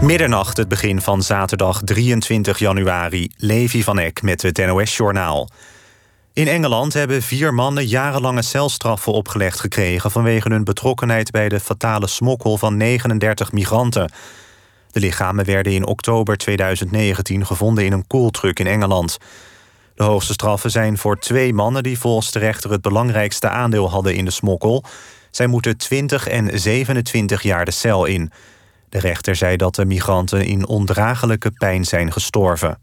Middernacht, het begin van zaterdag 23 januari. Levi van Eck met het NOS-journaal. In Engeland hebben vier mannen jarenlange celstraffen opgelegd gekregen... vanwege hun betrokkenheid bij de fatale smokkel van 39 migranten. De lichamen werden in oktober 2019 gevonden in een koeltruck in Engeland. De hoogste straffen zijn voor twee mannen die volgens de rechter... het belangrijkste aandeel hadden in de smokkel. Zij moeten 20 en 27 jaar de cel in... De rechter zei dat de migranten in ondraaglijke pijn zijn gestorven.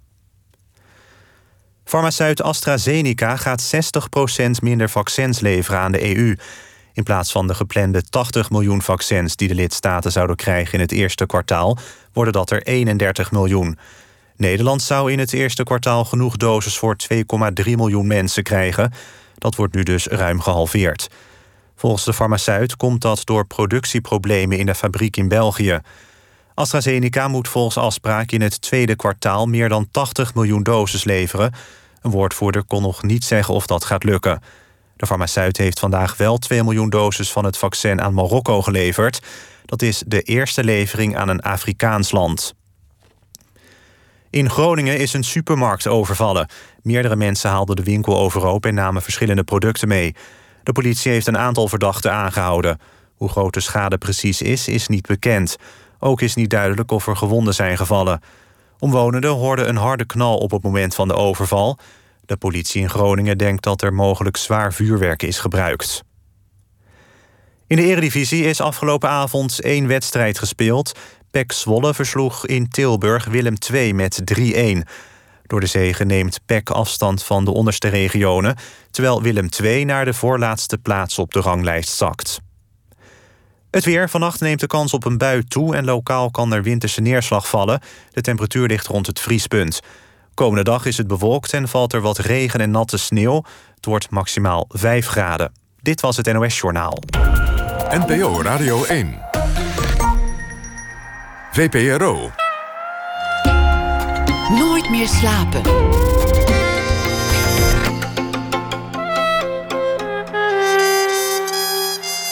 Farmaceut AstraZeneca gaat 60% minder vaccins leveren aan de EU. In plaats van de geplande 80 miljoen vaccins die de lidstaten zouden krijgen in het eerste kwartaal, worden dat er 31 miljoen. Nederland zou in het eerste kwartaal genoeg doses voor 2,3 miljoen mensen krijgen. Dat wordt nu dus ruim gehalveerd. Volgens de farmaceut komt dat door productieproblemen in de fabriek in België. AstraZeneca moet volgens afspraak in het tweede kwartaal meer dan 80 miljoen doses leveren. Een woordvoerder kon nog niet zeggen of dat gaat lukken. De farmaceut heeft vandaag wel 2 miljoen doses van het vaccin aan Marokko geleverd. Dat is de eerste levering aan een Afrikaans land. In Groningen is een supermarkt overvallen. Meerdere mensen haalden de winkel overhoop en namen verschillende producten mee. De politie heeft een aantal verdachten aangehouden. Hoe groot de schade precies is, is niet bekend. Ook is niet duidelijk of er gewonden zijn gevallen. Omwonenden hoorden een harde knal op het moment van de overval. De politie in Groningen denkt dat er mogelijk zwaar vuurwerk is gebruikt. In de Eredivisie is afgelopen avond één wedstrijd gespeeld. PEC Zwolle versloeg in Tilburg Willem II met 3-1. Door de zege neemt PEC afstand van de onderste regionen... terwijl Willem II naar de voorlaatste plaats op de ranglijst zakt. Het weer. Vannacht neemt de kans op een bui toe... en lokaal kan er winterse neerslag vallen. De temperatuur ligt rond het vriespunt. Komende dag is het bewolkt en valt er wat regen en natte sneeuw. Het wordt maximaal 5 graden. Dit was het NOS Journaal. NPO Radio 1. VPRO. Nooit meer slapen.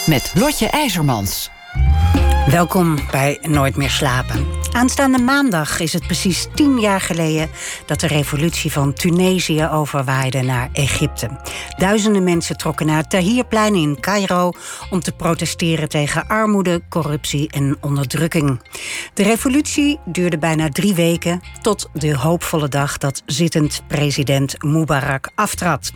Met Lotje IJzermans. Welkom bij Nooit meer slapen. Aanstaande maandag is het precies tien jaar geleden dat de revolutie van Tunesië overwaaide naar Egypte. Duizenden mensen trokken naar het Tahrirplein in Cairo om te protesteren tegen armoede, corruptie en onderdrukking. De revolutie duurde bijna drie weken tot de hoopvolle dag dat zittend president Mubarak aftrad.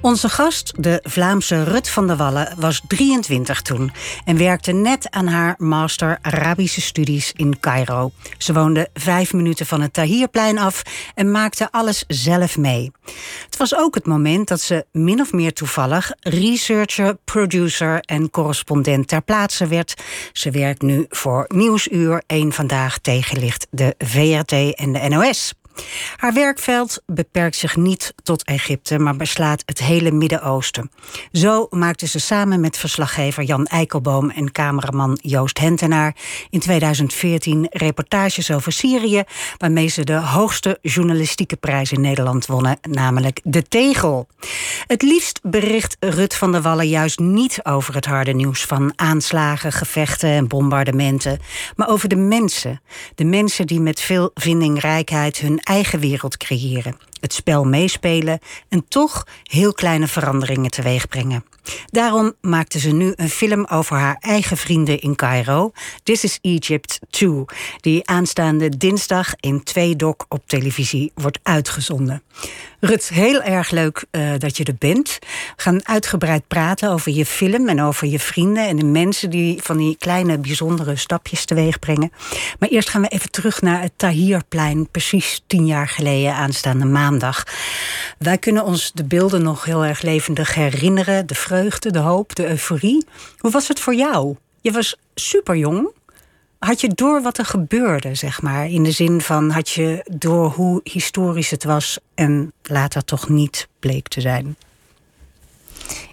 Onze gast, de Vlaamse Rut van der Wallen, was 23 toen en werkte net aan haar master Arabische studies in Cairo. Ze woonde vijf minuten van het Tahrirplein af en maakte alles zelf mee. Het was ook het moment dat ze min of meer toevallig researcher, producer en correspondent ter plaatse werd. Ze werkt nu voor Nieuwsuur, één vandaag tegenlicht de VRT en de NOS. Haar werkveld beperkt zich niet tot Egypte, maar beslaat het hele Midden-Oosten. Zo maakte ze samen met verslaggever Jan Eikelboom en cameraman Joost Hentenaar in 2014 reportages over Syrië, waarmee ze de hoogste journalistieke prijs in Nederland wonnen, namelijk de Tegel. Het liefst bericht Rut van der Wallen juist niet over het harde nieuws van aanslagen, gevechten en bombardementen, maar over de mensen. De mensen die met veel vindingrijkheid hun eigen wereld creëren, het spel meespelen en toch heel kleine veranderingen teweeg brengen. Daarom maakte ze nu een film over haar eigen vrienden in Cairo, This is Egypt 2, die aanstaande dinsdag in twee doc op televisie wordt uitgezonden. Rut, heel erg leuk uh, dat je er bent. We gaan uitgebreid praten over je film en over je vrienden en de mensen die van die kleine bijzondere stapjes teweeg brengen. Maar eerst gaan we even terug naar het Tahrirplein, precies tien jaar geleden, aanstaande maandag. Wij kunnen ons de beelden nog heel erg levendig herinneren, de vreugde, de hoop, de euforie. Hoe was het voor jou? Je was super jong. Had je door wat er gebeurde, zeg maar? In de zin van, had je door hoe historisch het was en later toch niet bleek te zijn?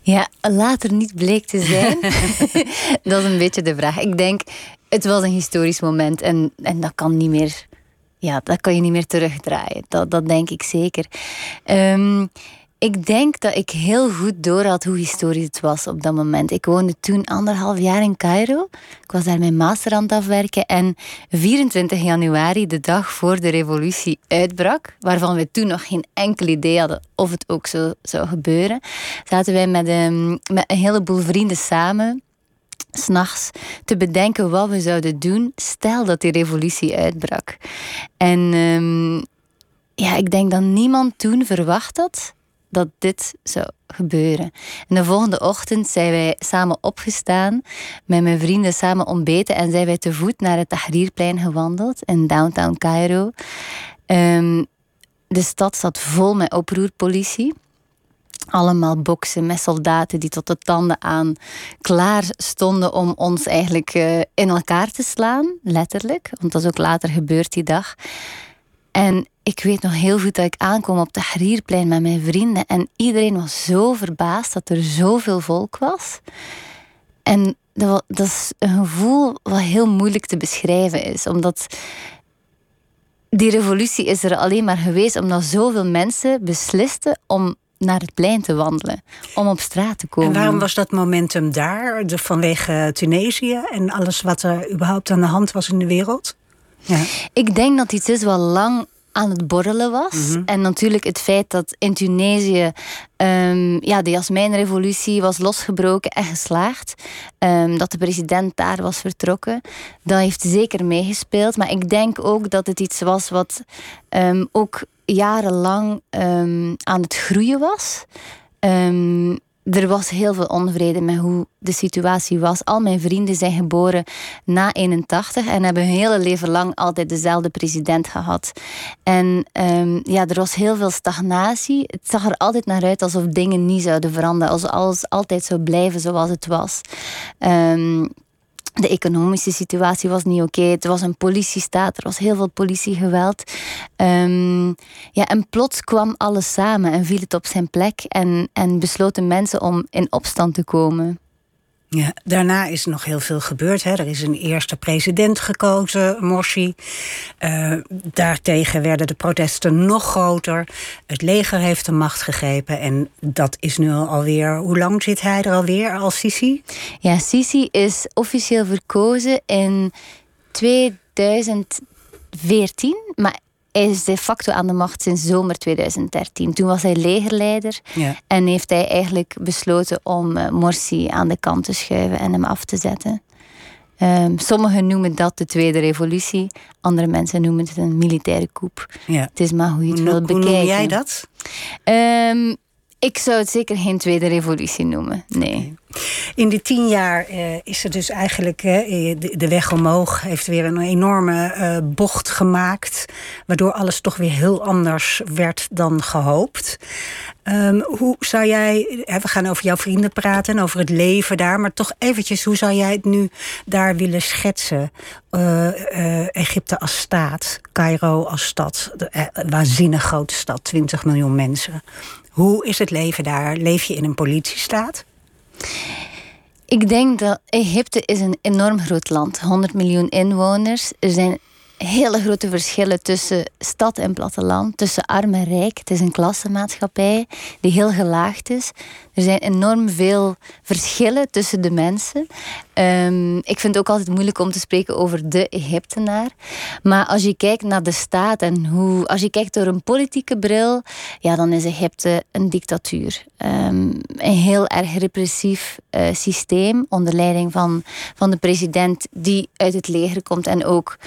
Ja, later niet bleek te zijn. dat is een beetje de vraag. Ik denk, het was een historisch moment en, en dat kan niet meer. Ja, dat kan je niet meer terugdraaien. Dat, dat denk ik zeker. Um, Ik denk dat ik heel goed door had hoe historisch het was op dat moment. Ik woonde toen anderhalf jaar in Cairo. Ik was daar mijn master aan afwerken. En 24 januari, de dag voor de revolutie uitbrak, waarvan we toen nog geen enkel idee hadden of het ook zo zou gebeuren, zaten wij met een, met een heleboel vrienden samen s'nachts te bedenken wat we zouden doen, stel dat die revolutie uitbrak. En um, ja, ik denk dat niemand toen verwacht had dat dit zou gebeuren. En de volgende ochtend zijn wij samen opgestaan, met mijn vrienden samen ontbeten en zijn wij te voet naar het Tahrirplein gewandeld in downtown Cairo. Um, de stad zat vol met oproerpolitie. Allemaal boksen met soldaten die tot de tanden aan klaar stonden om ons eigenlijk uh, in elkaar te slaan, letterlijk. Want dat is ook later gebeurd die dag. En ik weet nog heel goed dat ik aankom op de Harierplein met mijn vrienden. En iedereen was zo verbaasd dat er zoveel volk was. En dat, dat is een gevoel wat heel moeilijk te beschrijven is. Omdat die revolutie is er alleen maar geweest omdat zoveel mensen beslisten om naar het plein te wandelen, om op straat te komen. En waarom was dat momentum daar? Vanwege Tunesië en alles wat er überhaupt aan de hand was in de wereld? Ja. Ik denk dat iets is wat lang aan het borrelen was. Mhm. En natuurlijk het feit dat in Tunesië um, ja, de Jasmijnrevolutie was losgebroken en geslaagd. Um, dat de president daar was vertrokken. Dat heeft zeker meegespeeld. Maar ik denk ook dat het iets was wat um, ook jarenlang aan het groeien was er was heel veel onvrede met hoe de situatie was. Al mijn vrienden zijn geboren na 81 en hebben hun hele leven lang altijd dezelfde president gehad. En um, ja, er was heel veel stagnatie. Het zag er altijd naar uit alsof dingen niet zouden veranderen, alsof alles altijd zou blijven zoals het was. Um, de economische situatie was niet oké. Het was een politiestaat. Er was heel veel politiegeweld. Um, ja, en plots kwam alles samen en viel het op zijn plek. En, en besloten mensen om in opstand te komen. Daarna is nog heel veel gebeurd. Hè. Er is een eerste president gekozen, Morsi. Uh, daartegen werden de protesten nog groter. Het leger heeft de macht gegrepen. En dat is nu alweer. Hoe lang zit hij er alweer als Sisi? Ja, Sisi is officieel verkozen in 2014. Maar hij is de facto aan de macht sinds zomer 2013. Toen was hij legerleider en heeft hij eigenlijk besloten om uh, Morsi aan de kant te schuiven en hem af te zetten. Um, sommigen noemen dat de Tweede Revolutie, andere mensen noemen het een militaire coup. Ja. Het is maar hoe je het wil bekijken. Hoe noem jij dat? Um, ik zou het zeker geen tweede revolutie noemen. Nee. In die tien jaar uh, is er dus eigenlijk uh, de, weg omhoog heeft weer een enorme uh, bocht gemaakt. Waardoor alles toch weer heel anders werd dan gehoopt. Um, hoe zou jij, we gaan over jouw vrienden praten en over het leven daar, maar toch eventjes, hoe zou jij het nu daar willen schetsen? Egypte als staat, Cairo als stad, waanzinnig grote stad, 20 miljoen mensen. Hoe is het leven daar? Leef je in een politiestaat? Ik denk dat Egypte is een enorm groot land. 100 miljoen inwoners. Er zijn hele grote verschillen tussen stad en platteland, tussen arm en rijk. Het is een klassenmaatschappij die heel gelaagd is. Er zijn enorm veel verschillen tussen de mensen. Um, ik vind het ook altijd moeilijk om te spreken over de Egyptenaar. Maar als je kijkt naar de staat en hoe, als je kijkt door een politieke bril, ja, dan is Egypte een dictatuur. Um, een heel erg repressief uh, systeem onder leiding van, van de president die uit het leger komt en ook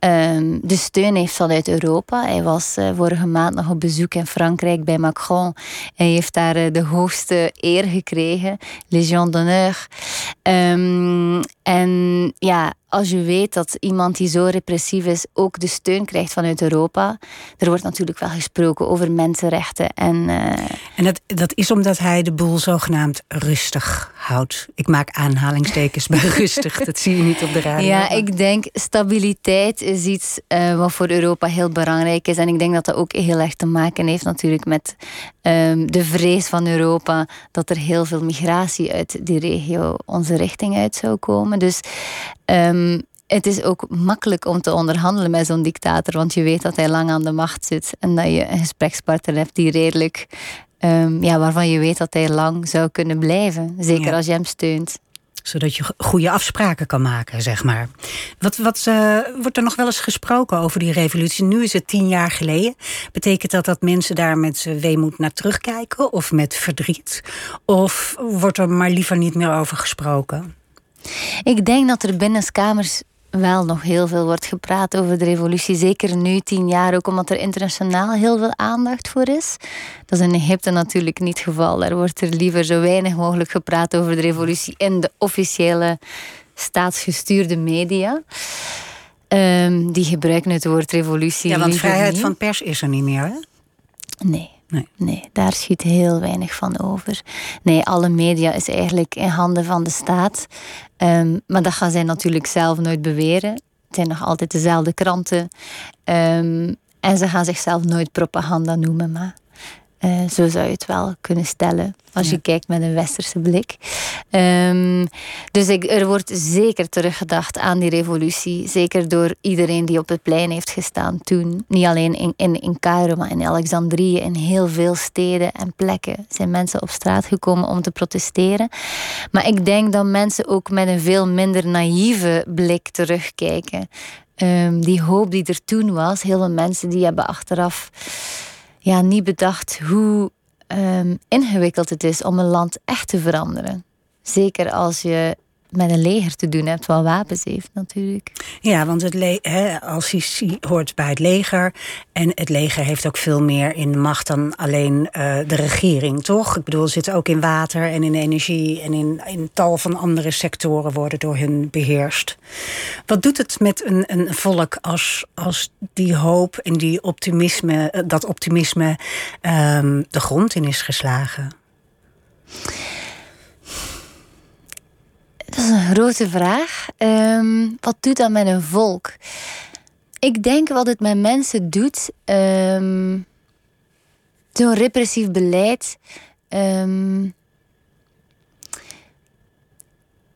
um, de steun heeft vanuit Europa. Hij was uh, vorige maand nog op bezoek in Frankrijk bij Macron. Hij heeft daar uh, de hoogste eer gekregen, Légion d'honneur. Um, en ja, als je weet dat iemand die zo repressief is ook de steun krijgt vanuit Europa. Er wordt natuurlijk wel gesproken over mensenrechten. En, uh... en dat, dat is omdat hij de boel zogenaamd rustig houdt. Ik maak aanhalingstekens bij rustig. Dat zie je niet op de radio. Ja, ik denk stabiliteit is iets uh, wat voor Europa heel belangrijk is. En ik denk dat dat ook heel erg te maken heeft natuurlijk met um, de vrees van Europa dat er heel veel migratie uit die regio onze richting uit zou komen. Dus um, het is ook makkelijk om te onderhandelen met zo'n dictator, want je weet dat hij lang aan de macht zit en dat je een gesprekspartner hebt die redelijk ehm, ja, waarvan je weet dat hij lang zou kunnen blijven. Zeker als je hem steunt zodat je goede afspraken kan maken, zeg maar. Wat, wat uh, wordt er nog wel eens gesproken over die revolutie? Nu is het tien jaar geleden. Betekent dat dat mensen daar met weemoed naar terugkijken of met verdriet? Of wordt er maar liever niet meer over gesproken? Ik denk dat er binnenskamers wel nog heel veel wordt gepraat over de revolutie. Zeker nu, tien jaar, ook omdat er internationaal heel veel aandacht voor is. Dat is in Egypte natuurlijk niet het geval. Daar wordt er liever zo weinig mogelijk gepraat over de revolutie in de officiële staatsgestuurde media. Um, die gebruiken het woord revolutie. Ja, want vrijheid van pers is er niet meer, hè? Nee. Nee. nee, daar schiet heel weinig van over. Nee, alle media is eigenlijk in handen van de staat. Um, maar dat gaan zij natuurlijk zelf nooit beweren. Het zijn nog altijd dezelfde kranten. Um, en ze gaan zichzelf nooit propaganda noemen. Maar uh, zo zou je het wel kunnen stellen. Als je kijkt met een westerse blik. Um, dus ik, er wordt zeker teruggedacht aan die revolutie. Zeker door iedereen die op het plein heeft gestaan toen. Niet alleen in, in, in Cairo, maar in Alexandrië. In heel veel steden en plekken zijn mensen op straat gekomen om te protesteren. Maar ik denk dat mensen ook met een veel minder naïeve blik terugkijken. Um, die hoop die er toen was. Heel veel mensen die hebben achteraf ja, niet bedacht hoe um, ingewikkeld het is om een land echt te veranderen. Zeker als je met een leger te doen hebt, wat wapens heeft natuurlijk. Ja, want het le als je hoort bij het leger. En het leger heeft ook veel meer in macht dan alleen uh, de regering, toch? Ik bedoel, zitten ook in water en in energie en in, in tal van andere sectoren worden door hun beheerst. Wat doet het met een, een volk als, als die hoop en die optimisme, eh, dat optimisme um, de grond in is geslagen? Dat is een grote vraag. Um, wat doet dat met een volk? Ik denk wat het met mensen doet. Um, Zo'n repressief beleid. Um,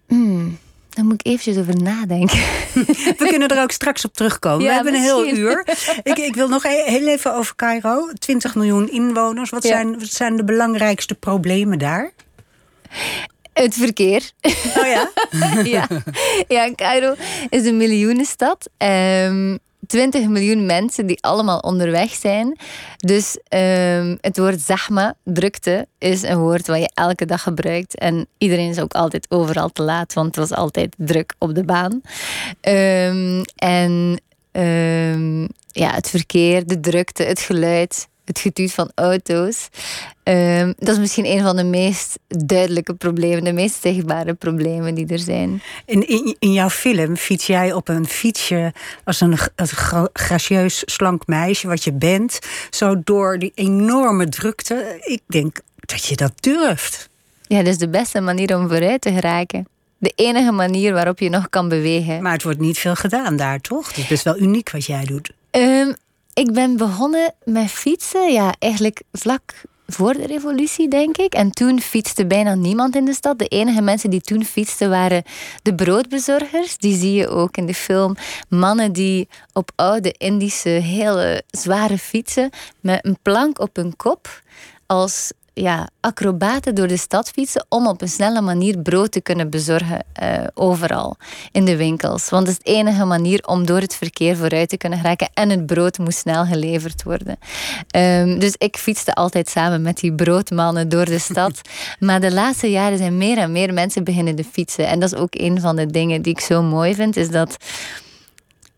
hmm, daar moet ik eventjes over nadenken. We kunnen er ook straks op terugkomen. We hebben een heel uur. Ik, ik wil nog e-, heel even over Cairo. 20 miljoen inwoners. Wat, zijn, wat zijn de belangrijkste problemen daar? Het verkeer. Oh ja? ja. ja, Cairo is een miljoenenstad. Um, ehm, 20 miljoen mensen die allemaal onderweg zijn. Dus um, het woord zahma, drukte, is een woord wat je elke dag gebruikt. En iedereen is ook altijd overal te laat, want het was altijd druk op de baan. Um, en ja, het verkeer, de drukte, het geluid, het getuut van auto's. Um, dat is misschien een van de meest duidelijke problemen, de meest zichtbare problemen die er zijn. In, in, in jouw film fiets jij op een fietsje als een, als een gracieus, slank meisje, wat je bent, zo door die enorme drukte. Ik denk dat je dat durft. Ja, dat is de beste manier om vooruit te geraken. De enige manier waarop je nog kan bewegen. Maar het wordt niet veel gedaan daar, toch? Het is best wel uniek wat jij doet. Um, ik ben begonnen met fietsen, ja, eigenlijk vlak voor de revolutie, denk ik. En toen fietste bijna niemand in de stad. De enige mensen die toen fietsten waren de broodbezorgers. Die zie je ook in de film. Mannen die op oude Indische, hele zware fietsen met een plank op hun kop als ja, acrobaten door de stad fietsen om op een snelle manier brood te kunnen bezorgen uh, overal in de winkels. Want dat is de enige manier om door het verkeer vooruit te kunnen geraken en het brood moet snel geleverd worden. Um, dus ik fietste altijd samen met die broodmannen door de stad. maar de laatste jaren zijn meer en meer mensen beginnen te fietsen. En dat is ook een van de dingen die ik zo mooi vind, is dat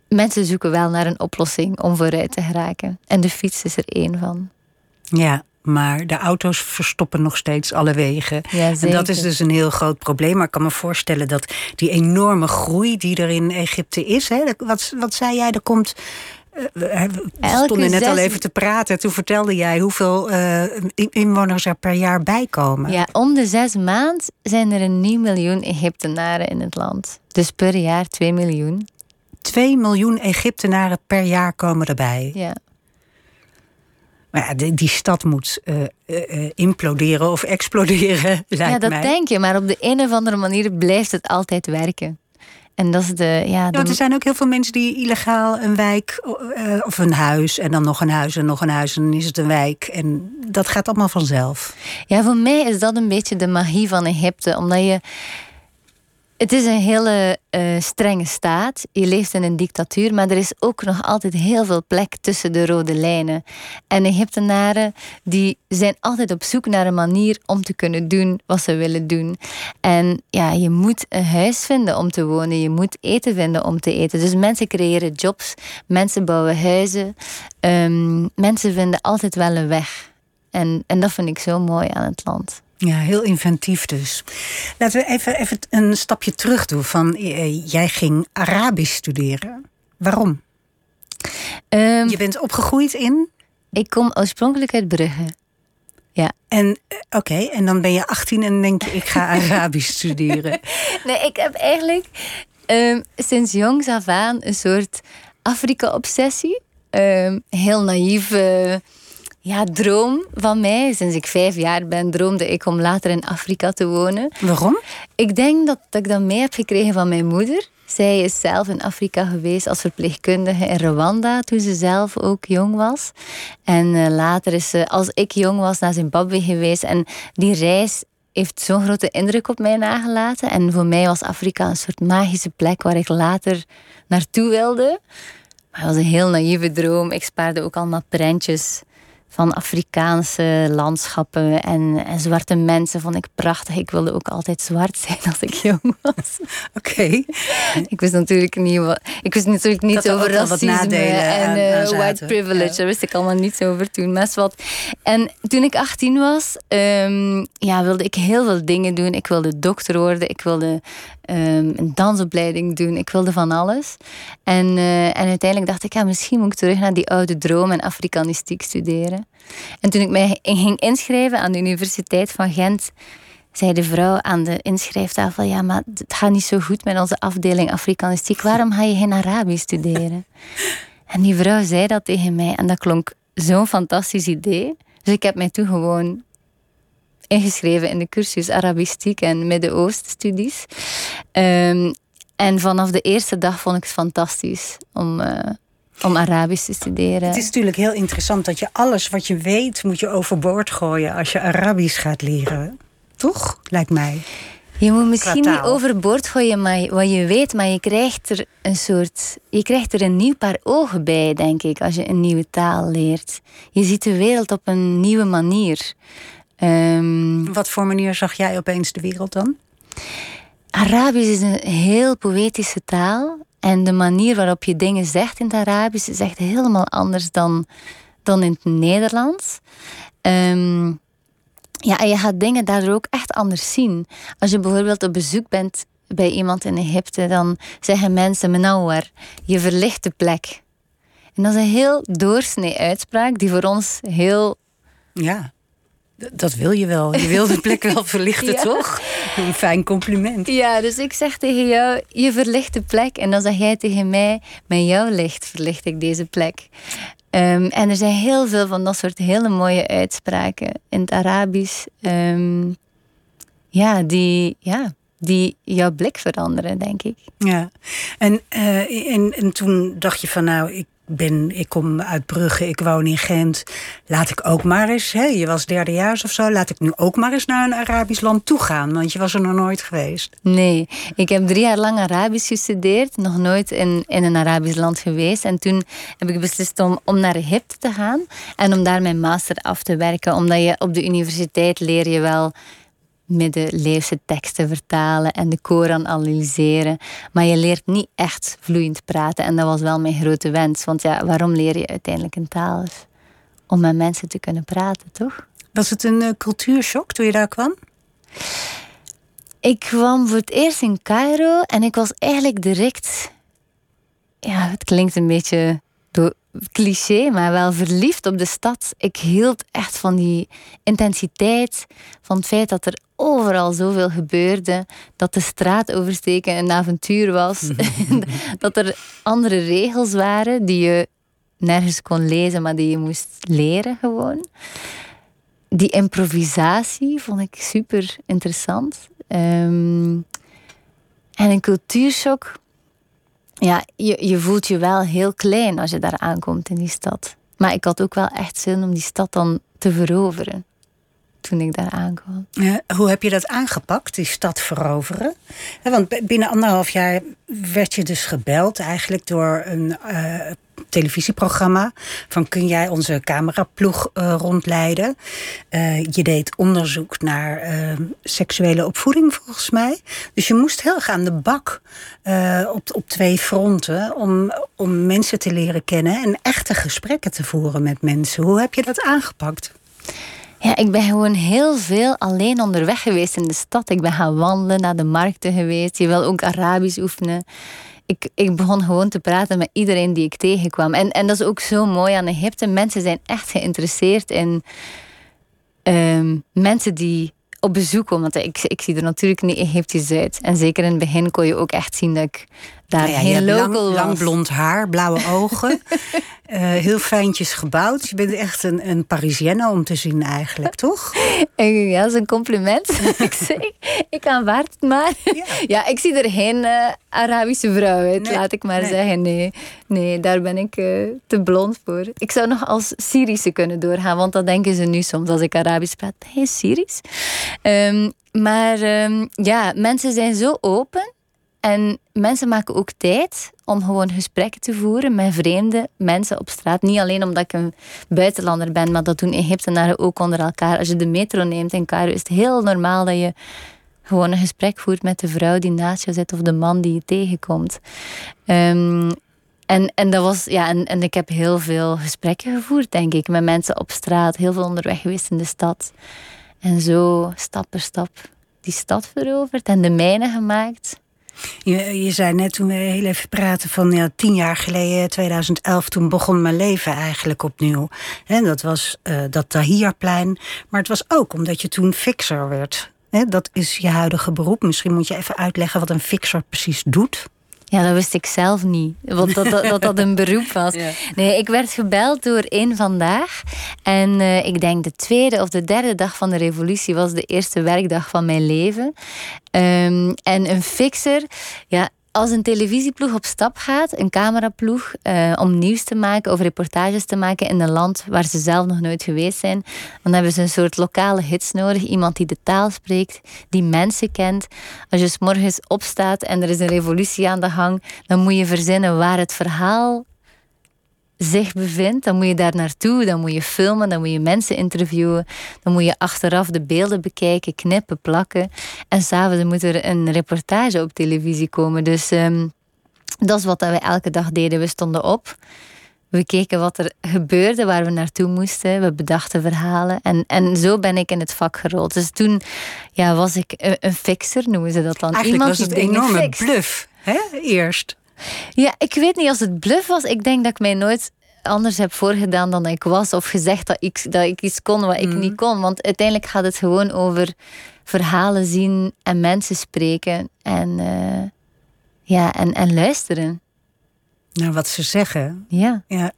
mensen zoeken wel naar een oplossing om vooruit te geraken. En de fiets is er één van. Ja, maar de auto's verstoppen nog steeds alle wegen. Ja, en dat is dus een heel groot probleem. Maar ik kan me voorstellen dat die enorme groei die er in Egypte is. Hè, wat, wat zei jij? Er komt. Uh, we stonden net al even te praten. Toen vertelde jij hoeveel uh, inwoners er per jaar bijkomen. Ja, om de zes maand zijn er een nieuw miljoen Egyptenaren in het land. Dus per jaar 2 miljoen. 2 miljoen Egyptenaren per jaar komen erbij. Ja. Maar ja, die, die stad moet uh, uh, imploderen of exploderen, lijkt Ja, dat mij. denk je, maar op de een of andere manier blijft het altijd werken. En dat is de. Ja, de- er zijn ook heel veel mensen die illegaal een wijk eh, of een huis en dan nog een huis en nog een huis en dan is het een wijk. En dat gaat allemaal vanzelf. Ja, voor mij is dat een beetje de magie van Egypte. Omdat je. Het is een hele eh, strenge staat. Je leeft in een dictatuur, maar er is ook nog altijd heel veel plek tussen de rode lijnen. En Egyptenaren die zijn altijd op zoek naar een manier om te kunnen doen wat ze willen doen. En ja, je moet een huis vinden om te wonen. Je moet eten vinden om te eten. Dus mensen creëren jobs, mensen bouwen huizen. Ehm, mensen vinden altijd wel een weg. En, en dat vind ik zo mooi aan het land. Ja, heel inventief dus. Laten we even, even een stapje terug doen. Van, eh, jij ging Arabisch studeren. Waarom? Ehm, Je bent opgegroeid in. ik kom oorspronkelijk uit Brugge. En eh, oké, en dan ben je 18 en denk je, ik ga Arabisch studeren. Nee, ik heb eigenlijk ehm, sinds jongs af aan een soort Afrika-obsessie. Ehm, heel naïeve ja, droom van mij. Sinds ik vijf jaar ben, droomde ik om later in Afrika te wonen. Waarom? Ik denk dat, dat ik dat mee heb gekregen van mijn moeder. Zij is zelf in Afrika geweest als verpleegkundige in Rwanda toen ze zelf ook jong was. En eh, later is ze, als ik jong was, naar Zimbabwe geweest. En die reis heeft zo'n grote indruk op mij nagelaten. En voor mij was Afrika een soort magische plek waar ik later naartoe wilde. Maar het was een heel naïeve droom. Ik spaarde ook allemaal prentjes van Afrikaanse landschappen en, en zwarte mensen vond ik prachtig. Ik wilde ook altijd zwart zijn als ik jong was. Oké. Ik wist natuurlijk niet, wat, ik wist natuurlijk niet er over racisme en eh, white privilege. Ja. Daar wist ik allemaal niets over toen. Wat. En toen ik 18 was, ehm, ja, wilde ik heel veel dingen doen. Ik wilde dokter worden. Ik wilde ehm, een dansopleiding doen. Ik wilde van alles. En, eh, en uiteindelijk dacht ik, ja, misschien moet ik terug naar die oude droom en Afrikanistiek studeren. En toen ik mij ging inschrijven aan de Universiteit van Gent, zei de vrouw aan de inschrijftafel: Ja, maar het gaat niet zo goed met onze afdeling Afrikanistiek. Waarom ga je geen Arabisch studeren? En die vrouw zei dat tegen mij en dat klonk zo'n fantastisch idee. Dus ik heb mij toen gewoon ingeschreven in de cursus Arabistiek en Midden-Oost-studies. Ehm, en vanaf de eerste dag vond ik het fantastisch om, eh, om Arabisch te studeren. Het is natuurlijk heel interessant dat je alles wat je weet, moet je overboord gooien als je Arabisch gaat leren. Toch? Lijkt mij. Je moet misschien niet overboord gooien maar, wat je weet, maar je krijgt er een soort. Je krijgt er een nieuw paar ogen bij, denk ik, als je een nieuwe taal leert. Je ziet de wereld op een nieuwe manier. Ehm, wat voor manier zag jij opeens de wereld dan? Arabisch is een heel poëtische taal. En de manier waarop je dingen zegt in het Arabisch is echt helemaal anders dan, dan in het Nederlands. Ehm, ja, en je gaat dingen daardoor ook echt anders zien. Als je bijvoorbeeld op bezoek bent bij iemand in Egypte, dan zeggen mensen menauwar, je verlicht de plek. En dat is een heel doorsnee uitspraak die voor ons heel Ja, dat wil je wel. Je wil de plek wel verlichten, Ja. toch? Een fijn compliment. Ja, dus ik zeg tegen jou, je verlicht de plek. En dan zeg jij tegen mij, met jouw licht verlicht ik deze plek. Ehm, en er zijn heel veel van dat soort hele mooie uitspraken in het Arabisch. ehm, ja, die, ja, die jouw blik veranderen, denk ik. Ja, en, eh, en, en toen dacht je van nou, ik, ben, ik kom uit Brugge, ik woon in Gent. Laat ik ook maar eens, hè, je was derdejaars of zo, laat ik nu ook maar eens naar een Arabisch land toe gaan. Want je was er nog nooit geweest. Nee, ik heb drie jaar lang Arabisch gestudeerd, nog nooit in, in een Arabisch land geweest. En toen heb ik beslist om, om naar Egypte te gaan en om daar mijn master af te werken. Omdat je op de universiteit leer je wel middeleeuwse teksten vertalen en de Koran analyseren. Maar je leert niet echt vloeiend praten. En dat was wel mijn grote wens. Want ja, waarom leer je uiteindelijk een taal? Om met mensen te kunnen praten, toch? Was het een eh, cultuurshock toen je daar kwam? Ik kwam voor het eerst in Cairo en ik was eigenlijk direct. Ja, het klinkt een beetje cliché, maar wel verliefd op de stad. Ik hield echt van die intensiteit, van het feit dat er overal zoveel gebeurde, dat de straat oversteken een avontuur was, dat er andere regels waren die je nergens kon lezen, maar die je moest leren gewoon die improvisatie vond ik super interessant. Ehm, en een cultuurshock. Ja, je, je voelt je wel heel klein als je daar aankomt in die stad. Maar ik had ook wel echt zin om die stad dan te veroveren toen ik daar aankwam. hoe heb je dat aangepakt, die stad veroveren? want binnen anderhalf jaar werd je dus gebeld eigenlijk door een uh, televisieprogramma. Van kun jij onze cameraploeg uh, rondleiden? Uh, je deed onderzoek naar seksuele opvoeding volgens mij. Dus je moest heel erg de bak op, op twee fronten om, om mensen te leren kennen en echte gesprekken te voeren met mensen. Hoe heb je dat aangepakt? Ja, ik ben gewoon heel veel alleen onderweg geweest in de stad. Ik ben gaan wandelen, naar de markten geweest. Je wil ook Arabisch oefenen. Ik, ik begon gewoon te praten met iedereen die ik tegenkwam. En, en dat is ook zo mooi aan Egypte. Mensen zijn echt geïnteresseerd in ehm, mensen die op bezoek komen. Want ik, ik zie er natuurlijk niet Egyptisch uit. En zeker in het begin kon je ook echt zien dat ik daar nou ja, heel local lang. Lang blond haar, blauwe ogen. uh, heel fijntjes gebouwd. Je bent echt een, een Parisienne om te zien eigenlijk, toch? Ja, dat is een compliment. ik, zeg, ik aanvaard het maar. Ja. ja, ik zie er geen uh, Arabische vrouw uit, laat ik maar zeggen. Nee, nee daar ben ik uh, te blond voor. Ik zou nog als Syrische kunnen doorgaan, want dat denken ze nu soms als ik Arabisch praat. Ben je Syrisch? Um, maar um, ja, mensen zijn zo open en mensen maken ook tijd om gewoon gesprekken te voeren met vreemde mensen op straat. Niet alleen omdat ik een buitenlander ben, maar dat doen Egyptenaren ook onder elkaar. Als je de metro neemt in Cairo, is het heel normaal dat je gewoon een gesprek voert met de vrouw die naast je zit of de man die je tegenkomt. Um, en, en, dat was, ja, en, en ik heb heel veel gesprekken gevoerd, denk ik, met mensen op straat. Heel veel onderweg geweest in de stad. En zo, stap per stap, die stad veroverd en de mijne gemaakt. Je, je zei net toen we heel even praten van ja, tien jaar geleden, 2011, toen begon mijn leven eigenlijk opnieuw. En dat was uh, dat Tahirplein. Maar het was ook omdat je toen fixer werd. dat is je huidige beroep. Misschien moet je even uitleggen wat een fixer precies doet. Ja, dat wist ik zelf niet. Want dat dat, dat, een beroep was. Nee, ik werd gebeld door één vandaag. En uh, ik denk de tweede of de derde dag van de revolutie was de eerste werkdag van mijn leven. Um, en een fixer, ja, als een televisieploeg op stap gaat, een cameraploeg, uh, om nieuws te maken of reportages te maken in een land waar ze zelf nog nooit geweest zijn, dan hebben ze een soort lokale hits nodig. Iemand die de taal spreekt, die mensen kent. Als je s morgens opstaat en er is een revolutie aan de gang, dan moet je verzinnen waar het verhaal zich bevindt, dan moet je daar naartoe, dan moet je filmen, dan moet je mensen interviewen, dan moet je achteraf de beelden bekijken, knippen, plakken. En s'avonds moet er een reportage op televisie komen. Dus ehm, dat is wat wij elke dag deden. We stonden op, we keken wat er gebeurde, waar we naartoe moesten, we bedachten verhalen. En, en zo ben ik in het vak gerold. Dus toen ja, was ik een, fixer, noemen ze dat dan. Eigenlijk Iemand was het een enorme bluff, hè? eerst. Ja, ik weet niet als het bluff was. Ik denk dat ik mij nooit anders heb voorgedaan dan ik was. Of gezegd dat ik, dat ik iets kon wat ik mm. niet kon. Want uiteindelijk gaat het gewoon over verhalen zien en mensen spreken. En, uh, ja, en, en luisteren. Naar wat ze zeggen. Ja. ja.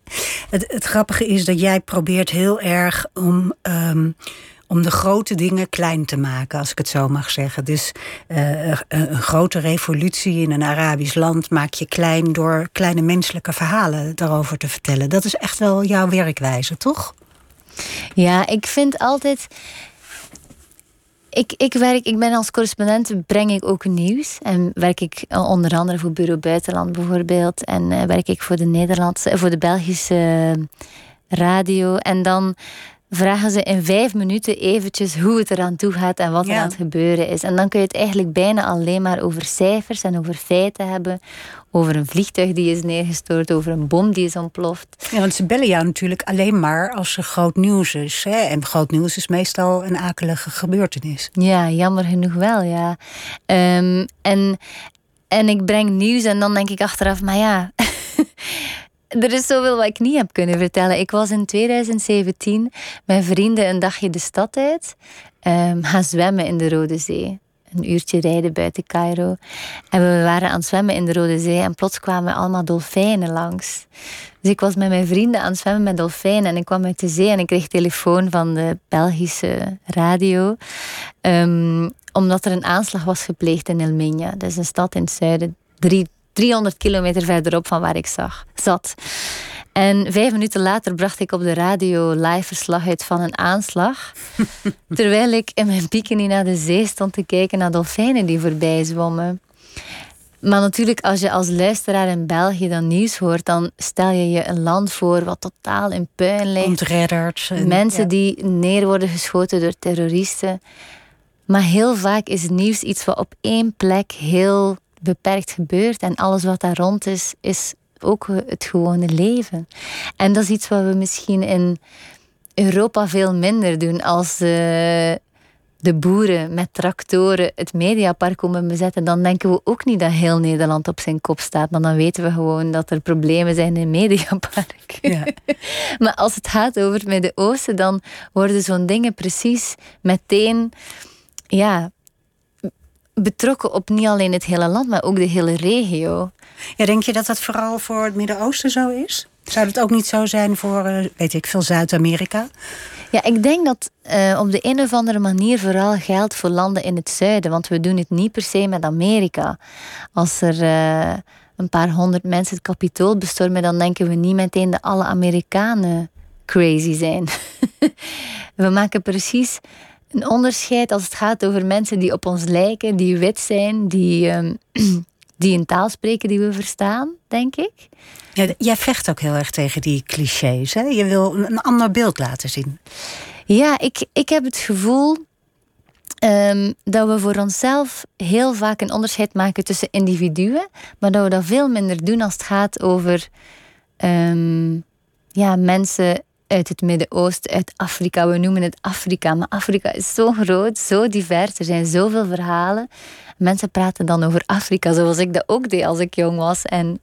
Het, het grappige is dat jij probeert heel erg om. Um, om de grote dingen klein te maken, als ik het zo mag zeggen. Dus uh, een grote revolutie in een Arabisch land maak je klein door kleine menselijke verhalen daarover te vertellen. Dat is echt wel jouw werkwijze, toch? Ja, ik vind altijd. Ik, ik, werk, ik ben als correspondent, breng ik ook nieuws. En werk ik onder andere voor Bureau Buitenland bijvoorbeeld. En uh, werk ik voor de Nederlandse, voor de Belgische radio. En dan vragen ze in vijf minuten eventjes hoe het eraan toe gaat en wat er aan het gebeuren is. En dan kun je het eigenlijk bijna alleen maar over cijfers en over feiten hebben. Over een vliegtuig die is neergestort, over een bom die is ontploft. Ja, want ze bellen jou natuurlijk alleen maar als er groot nieuws is. Hè? En groot nieuws is meestal een akelige gebeurtenis. Ja, jammer genoeg wel, ja. Um, en, en ik breng nieuws en dan denk ik achteraf, maar ja... er is zoveel wat ik niet heb kunnen vertellen. Ik was in 2017 met vrienden een dagje de stad uit. Um, gaan zwemmen in de Rode Zee. Een uurtje rijden buiten Cairo. En we waren aan het zwemmen in de Rode Zee. En plots kwamen allemaal dolfijnen langs. Dus ik was met mijn vrienden aan het zwemmen met dolfijnen. En ik kwam uit de zee en ik kreeg telefoon van de Belgische radio. Um, omdat er een aanslag was gepleegd in El Minha. Dat is een stad in het zuiden. Drie 300 kilometer verderop van waar ik zag, zat. En vijf minuten later bracht ik op de radio live verslag uit van een aanslag. terwijl ik in mijn bikini naar de zee stond te kijken naar dolfijnen die voorbij zwommen. Maar natuurlijk, als je als luisteraar in België dan nieuws hoort, dan stel je je een land voor wat totaal in puin ligt. Ontredderd. Mensen die neer worden geschoten door terroristen. Maar heel vaak is nieuws iets wat op één plek heel beperkt gebeurt. En alles wat daar rond is, is ook het gewone leven. En dat is iets wat we misschien in Europa veel minder doen als de, de boeren met tractoren het mediapark komen bezetten. Dan denken we ook niet dat heel Nederland op zijn kop staat. Maar dan weten we gewoon dat er problemen zijn in het mediapark. Ja. maar als het gaat over het Midden-Oosten, dan worden zo'n dingen precies meteen ja, betrokken op niet alleen het hele land, maar ook de hele regio. Ja, denk je dat dat vooral voor het Midden-Oosten zo is? Zou het ook niet zo zijn voor, uh, weet ik veel, Zuid-Amerika? Ja, ik denk dat uh, op de een of andere manier vooral geldt voor landen in het zuiden. Want we doen het niet per se met Amerika. Als er uh, een paar honderd mensen het kapitool bestormen, dan denken we niet meteen dat alle Amerikanen crazy zijn. we maken precies een onderscheid als het gaat over mensen die op ons lijken, die wit zijn, die, um, die een taal spreken die we verstaan, denk ik. Ja, jij vecht ook heel erg tegen die clichés. Hè? Je wil een ander beeld laten zien. Ja, ik, ik heb het gevoel um, dat we voor onszelf heel vaak een onderscheid maken tussen individuen, maar dat we dat veel minder doen als het gaat over um, ja, mensen uit het Midden-Oosten, uit Afrika. We noemen het Afrika, maar Afrika is zo groot, zo divers. Er zijn zoveel verhalen. Mensen praten dan over Afrika, zoals ik dat ook deed als ik jong was en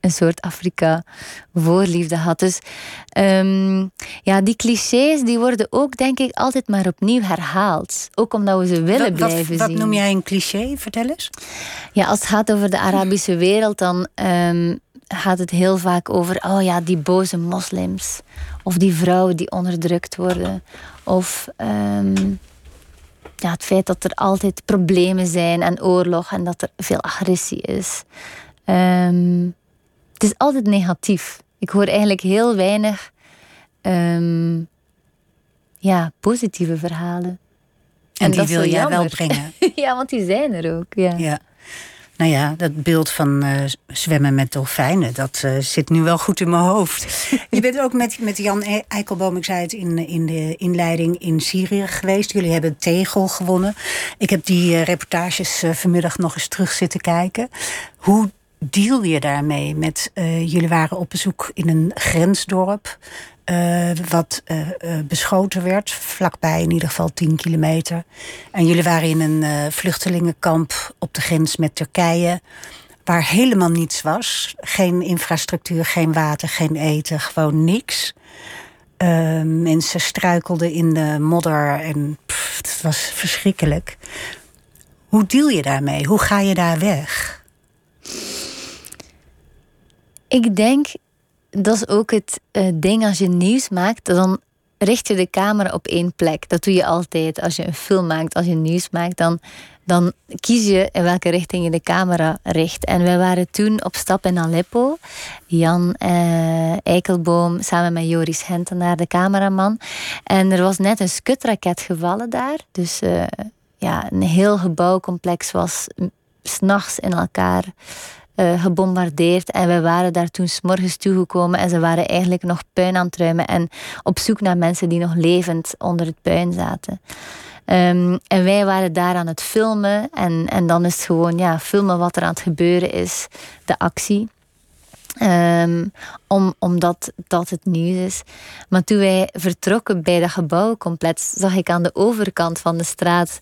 een soort Afrika-voorliefde had. Dus um, ja, die clichés die worden ook, denk ik, altijd maar opnieuw herhaald. Ook omdat we ze willen blijven wat, zien. Wat noem jij een cliché? Vertel eens. Ja, als het gaat over de Arabische wereld, dan um, gaat het heel vaak over, oh ja, die boze moslims. Of die vrouwen die onderdrukt worden. Of um, ja, het feit dat er altijd problemen zijn en oorlog en dat er veel agressie is. Um, het is altijd negatief. Ik hoor eigenlijk heel weinig um, ja, positieve verhalen. En, en die wil jij wel brengen. ja, want die zijn er ook. Ja. ja. Nou ja, dat beeld van uh, zwemmen met dolfijnen, dat uh, zit nu wel goed in mijn hoofd. Je bent ook met, met Jan e- Eikelboom, ik zei het in, in de inleiding, in Syrië geweest. Jullie hebben Tegel gewonnen. Ik heb die uh, reportages vanmiddag nog eens terug zitten kijken. Hoe deal je daarmee? Met, jullie waren op bezoek in een grensdorp. Uh, wat uh, uh, beschoten werd, vlakbij in ieder geval 10 kilometer. En jullie waren in een vluchtelingenkamp op de grens met Turkije, waar helemaal niets was. Geen infrastructuur, geen water, geen eten, gewoon niks. mensen struikelden in de modder en pff, het was verschrikkelijk. Hoe deal je daarmee? Hoe ga je daar weg? Ik denk dat is ook het uh, ding als je nieuws maakt, dan richt je de camera op één plek. Dat doe je altijd als je een film maakt, als je nieuws maakt, dan, dan kies je in welke richting je de camera richt. En wij waren toen op stap in Aleppo. Jan uh, Eikelboom samen met Joris Hentenaar, de cameraman. En er was net een skutraket gevallen daar. Dus uh, ja, een heel gebouwcomplex was s'nachts in elkaar uh, gebombardeerd. En we waren daar toen s'morgens toegekomen en ze waren eigenlijk nog puin aan het ruimen en op zoek naar mensen die nog levend onder het puin zaten. Um, en wij waren daar aan het filmen. En, en dan is het gewoon ja, filmen wat er aan het gebeuren is, de actie. Um, om, omdat dat het nieuws is. Maar toen wij vertrokken bij dat gebouwcomplex, zag ik aan de overkant van de straat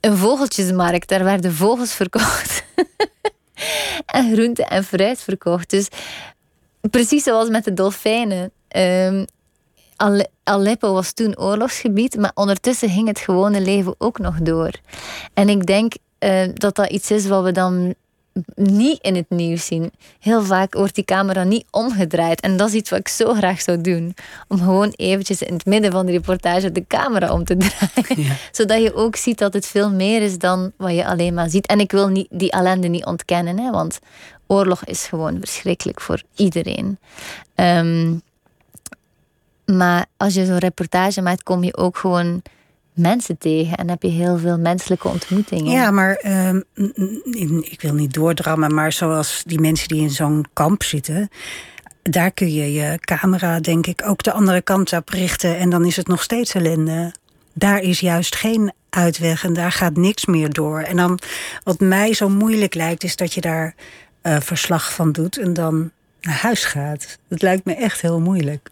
een vogeltjesmarkt. Daar werden vogels verkocht. en groente en fruit verkocht. Dus precies zoals met de dolfijnen. Um, Aleppo was toen oorlogsgebied, maar ondertussen ging het gewone leven ook nog door. En ik denk uh, dat dat iets is wat we dan niet in het nieuws zien. Heel vaak wordt die camera niet omgedraaid. En dat is iets wat ik zo graag zou doen. Om gewoon eventjes in het midden van de reportage de camera om te draaien. Zodat je ook ziet dat het veel meer is dan wat je alleen maar ziet. En ik wil niet, die ellende niet ontkennen. Hè, want Oorlog is gewoon verschrikkelijk voor iedereen. Ehm, maar als je zo'n reportage maakt, kom je ook gewoon mensen tegen en heb je heel veel menselijke ontmoetingen. Ja, maar ehm, ik wil niet doordrammen, maar zoals die mensen die in zo'n kamp zitten, daar kun je je camera, denk ik, ook de andere kant op richten en dan is het nog steeds ellende. Daar is juist geen uitweg en daar gaat niks meer door. En dan, wat mij zo moeilijk lijkt, is dat je daar uh, verslag van doet en dan naar huis gaat. Dat lijkt me echt heel moeilijk.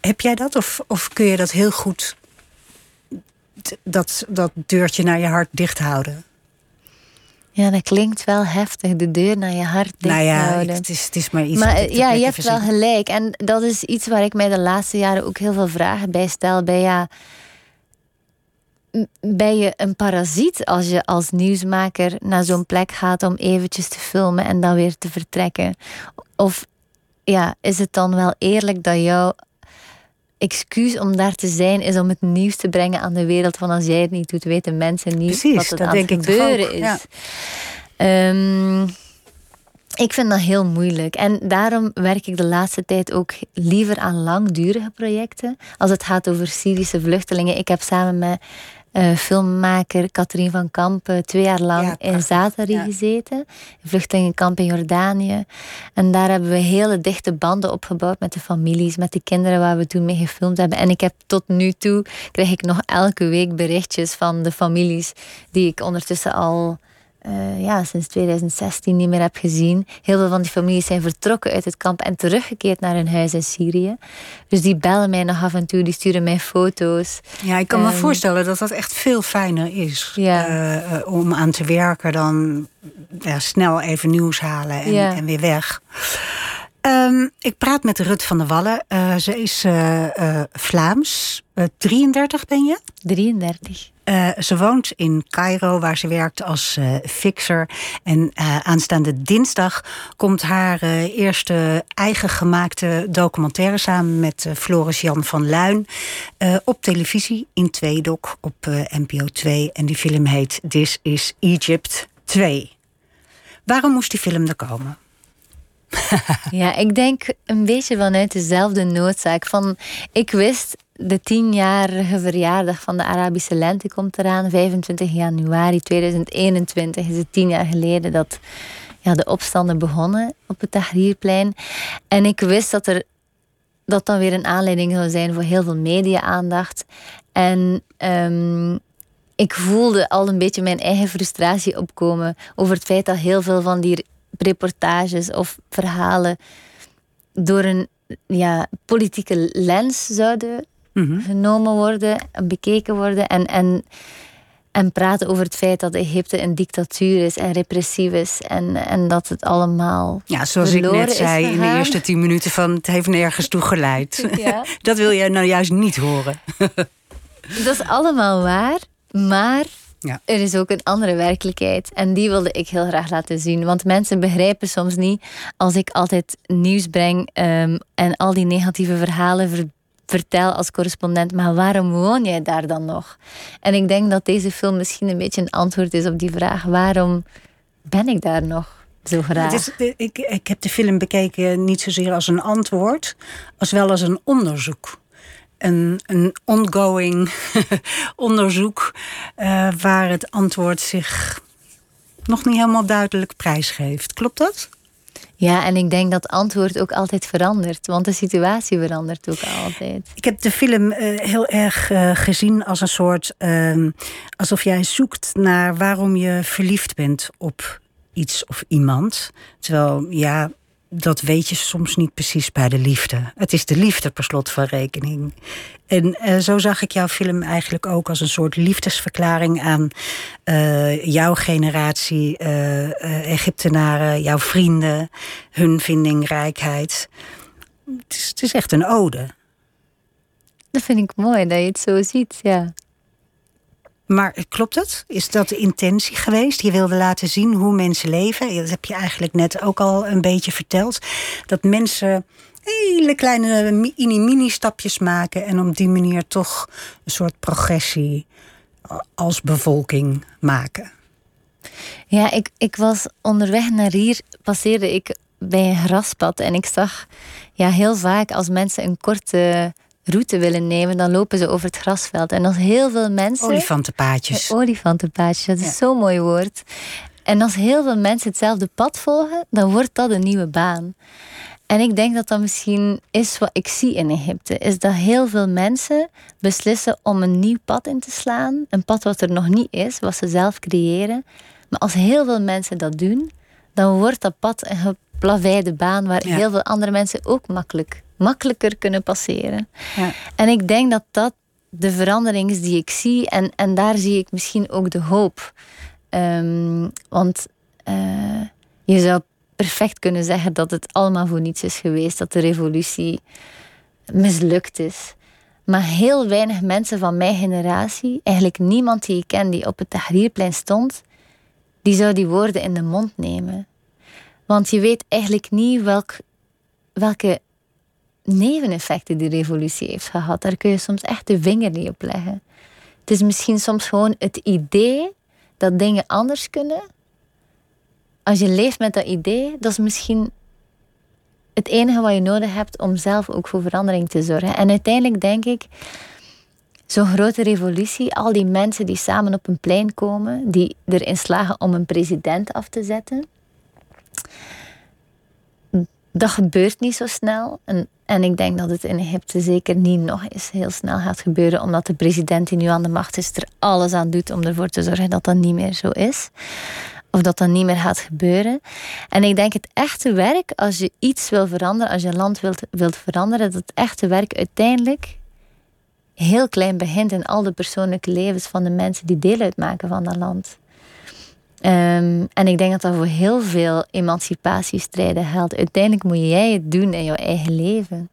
Heb jij dat of, of kun je dat heel goed, dat, dat deurtje naar je hart dicht houden? Ja, dat klinkt wel heftig, de deur naar je hart dicht nou ja, houden. Het is, het is maar iets. Maar ja, je hebt wel gelijk. En dat is iets waar ik mij de laatste jaren ook heel veel vragen bij stel. Bij ja, ben je een parasiet als je als nieuwsmaker naar zo'n plek gaat om eventjes te filmen en dan weer te vertrekken? Of ja, is het dan wel eerlijk dat jouw excuus om daar te zijn is om het nieuws te brengen aan de wereld? Van als jij het niet doet, weten mensen niet Precies, wat het dat aan denk het gebeuren is. ja. Ehm, ik vind dat heel moeilijk. En daarom werk ik de laatste tijd ook liever aan langdurige projecten. Als het gaat over Syrische vluchtelingen. Ik heb samen met uh, filmmaker Katrien van Kampen twee jaar lang Ja, in. Zatari Ja. gezeten. Vluchtelingenkamp in Jordanië. En daar hebben we hele dichte banden opgebouwd met de families, met de kinderen waar we toen mee gefilmd hebben. En ik heb tot nu toe, krijg ik nog elke week berichtjes van de families die ik ondertussen al eh, ja, sinds 2016 niet meer heb gezien. Heel veel van die families zijn vertrokken uit het kamp en teruggekeerd naar hun huis in Syrië. Dus die bellen mij nog af en toe, die sturen mij foto's. Ja, ik kan me Ehm, voorstellen dat dat echt veel fijner is Ja. eh, eh, om aan te werken dan ja, snel even nieuws halen en, Ja. en weer weg. Ehm, ik praat met Rut van der Wallen. Ze is Vlaams. Eh, 33 ben je? 33. Eh, ze woont in Cairo, waar ze werkt als eh, fixer. En eh, aanstaande dinsdag komt haar eerste eigen gemaakte documentaire samen met Floris Jan van Luin op televisie in Tweedok op NPO 2. En die film heet This is Egypt 2. Waarom moest die film er komen? Ja, ik denk een beetje vanuit dezelfde noodzaak. Van, ik wist, de tienjarige verjaardag van de Arabische lente komt eraan. 25 januari 2021 is het tien jaar geleden dat ja, de opstanden begonnen op het Tahrirplein. En ik wist dat er dat dan weer een aanleiding zou zijn voor heel veel media-aandacht. En ehm, ik voelde al een beetje mijn eigen frustratie opkomen over het feit dat heel veel van die reportages of verhalen door een ja, politieke lens zouden Mhm. genomen worden, bekeken worden en, en, en praten over het feit dat Egypte een dictatuur is en repressief is en, en dat het allemaal Ja, zoals ik net zei in de eerste tien minuten van het heeft nergens toe geleid. Ja. Dat wil jij nou juist niet horen. Dat is allemaal waar, maar Ja. er is ook een andere werkelijkheid. En die wilde ik heel graag laten zien. Want mensen begrijpen soms niet als ik altijd nieuws breng ehm, en al die negatieve verhalen ver- vertel als correspondent. Maar waarom woon jij daar dan nog? En ik denk dat deze film misschien een beetje een antwoord is op die vraag. Waarom ben ik daar nog zo graag? Het is, ik, ik heb de film bekeken niet zozeer als een antwoord, als wel als een onderzoek. Een, een ongoing onderzoek eh, waar het antwoord zich nog niet helemaal duidelijk prijsgeeft. Klopt dat? Ja, en ik denk dat antwoord ook altijd verandert. Want de situatie verandert ook altijd. Ik heb de film eh, heel erg eh, gezien als een soort. ehm, alsof jij zoekt naar waarom je verliefd bent op iets of iemand. Terwijl, ja, dat weet je soms niet precies bij de liefde. Het is de liefde per slot van rekening. En eh, zo zag ik jouw film eigenlijk ook als een soort liefdesverklaring aan eh, jouw generatie eh, Egyptenaren, jouw vrienden, hun vindingrijkheid. Het het is echt een ode. Dat vind ik mooi dat je het zo ziet, ja. Maar klopt het? Is dat de intentie geweest? Je wilde laten zien hoe mensen leven. Dat heb je eigenlijk net ook al een beetje verteld. Dat mensen hele kleine mini-mini-stapjes maken... en op die manier toch een soort progressie als bevolking maken. Ja, ik, ik was onderweg naar hier, passeerde ik bij een graspad en ik zag ja, heel vaak als mensen een korte route willen nemen, dan lopen ze over het grasveld. En als heel veel mensen. Olifantenpaadjes. Olifantenpaadjes, dat is zo'n mooi woord. En als heel veel mensen hetzelfde pad volgen, dan wordt dat een nieuwe baan. En ik denk dat dat misschien is wat ik zie in Egypte. Is dat heel veel mensen beslissen om een nieuw pad in te slaan. Een pad wat er nog niet is, wat ze zelf creëren. Maar als heel veel mensen dat doen, dan wordt dat pad een geplaveide baan waar heel veel andere mensen ook makkelijk, makkelijker kunnen passeren. Ja. En ik denk dat dat de verandering is die ik zie. En, en daar zie ik misschien ook de hoop. Um, want uh, je zou perfect kunnen zeggen dat het allemaal voor niets is geweest, dat de revolutie mislukt is. Maar heel weinig mensen van mijn generatie, eigenlijk niemand die ik ken die op het Tahrirplein stond, die zou die woorden in de mond nemen. Want je weet eigenlijk niet welk, welke neveneffecten die revolutie heeft gehad. Daar kun je soms echt de vinger niet op leggen. Het is misschien soms gewoon het idee dat dingen anders kunnen, als je leeft met dat idee, dat is misschien het enige wat je nodig hebt om zelf ook voor verandering te zorgen. En uiteindelijk denk ik, zo'n grote revolutie, al die mensen die samen op een plein komen, die erin slagen om een president af te zetten, dat gebeurt niet zo snel. En, en ik denk dat het in Egypte zeker niet nog eens heel snel gaat gebeuren, omdat de president die nu aan de macht is er alles aan doet om ervoor te zorgen dat dat niet meer zo is of dat dan niet meer gaat gebeuren. En ik denk het echte werk, als je iets wil veranderen, als je land wilt, wilt veranderen, dat het echte werk uiteindelijk heel klein begint in al de persoonlijke levens van de mensen die deel uitmaken van dat land. Um, en ik denk dat dat voor heel veel emancipatiestrijden geldt. Uiteindelijk moet jij het doen in jouw eigen leven.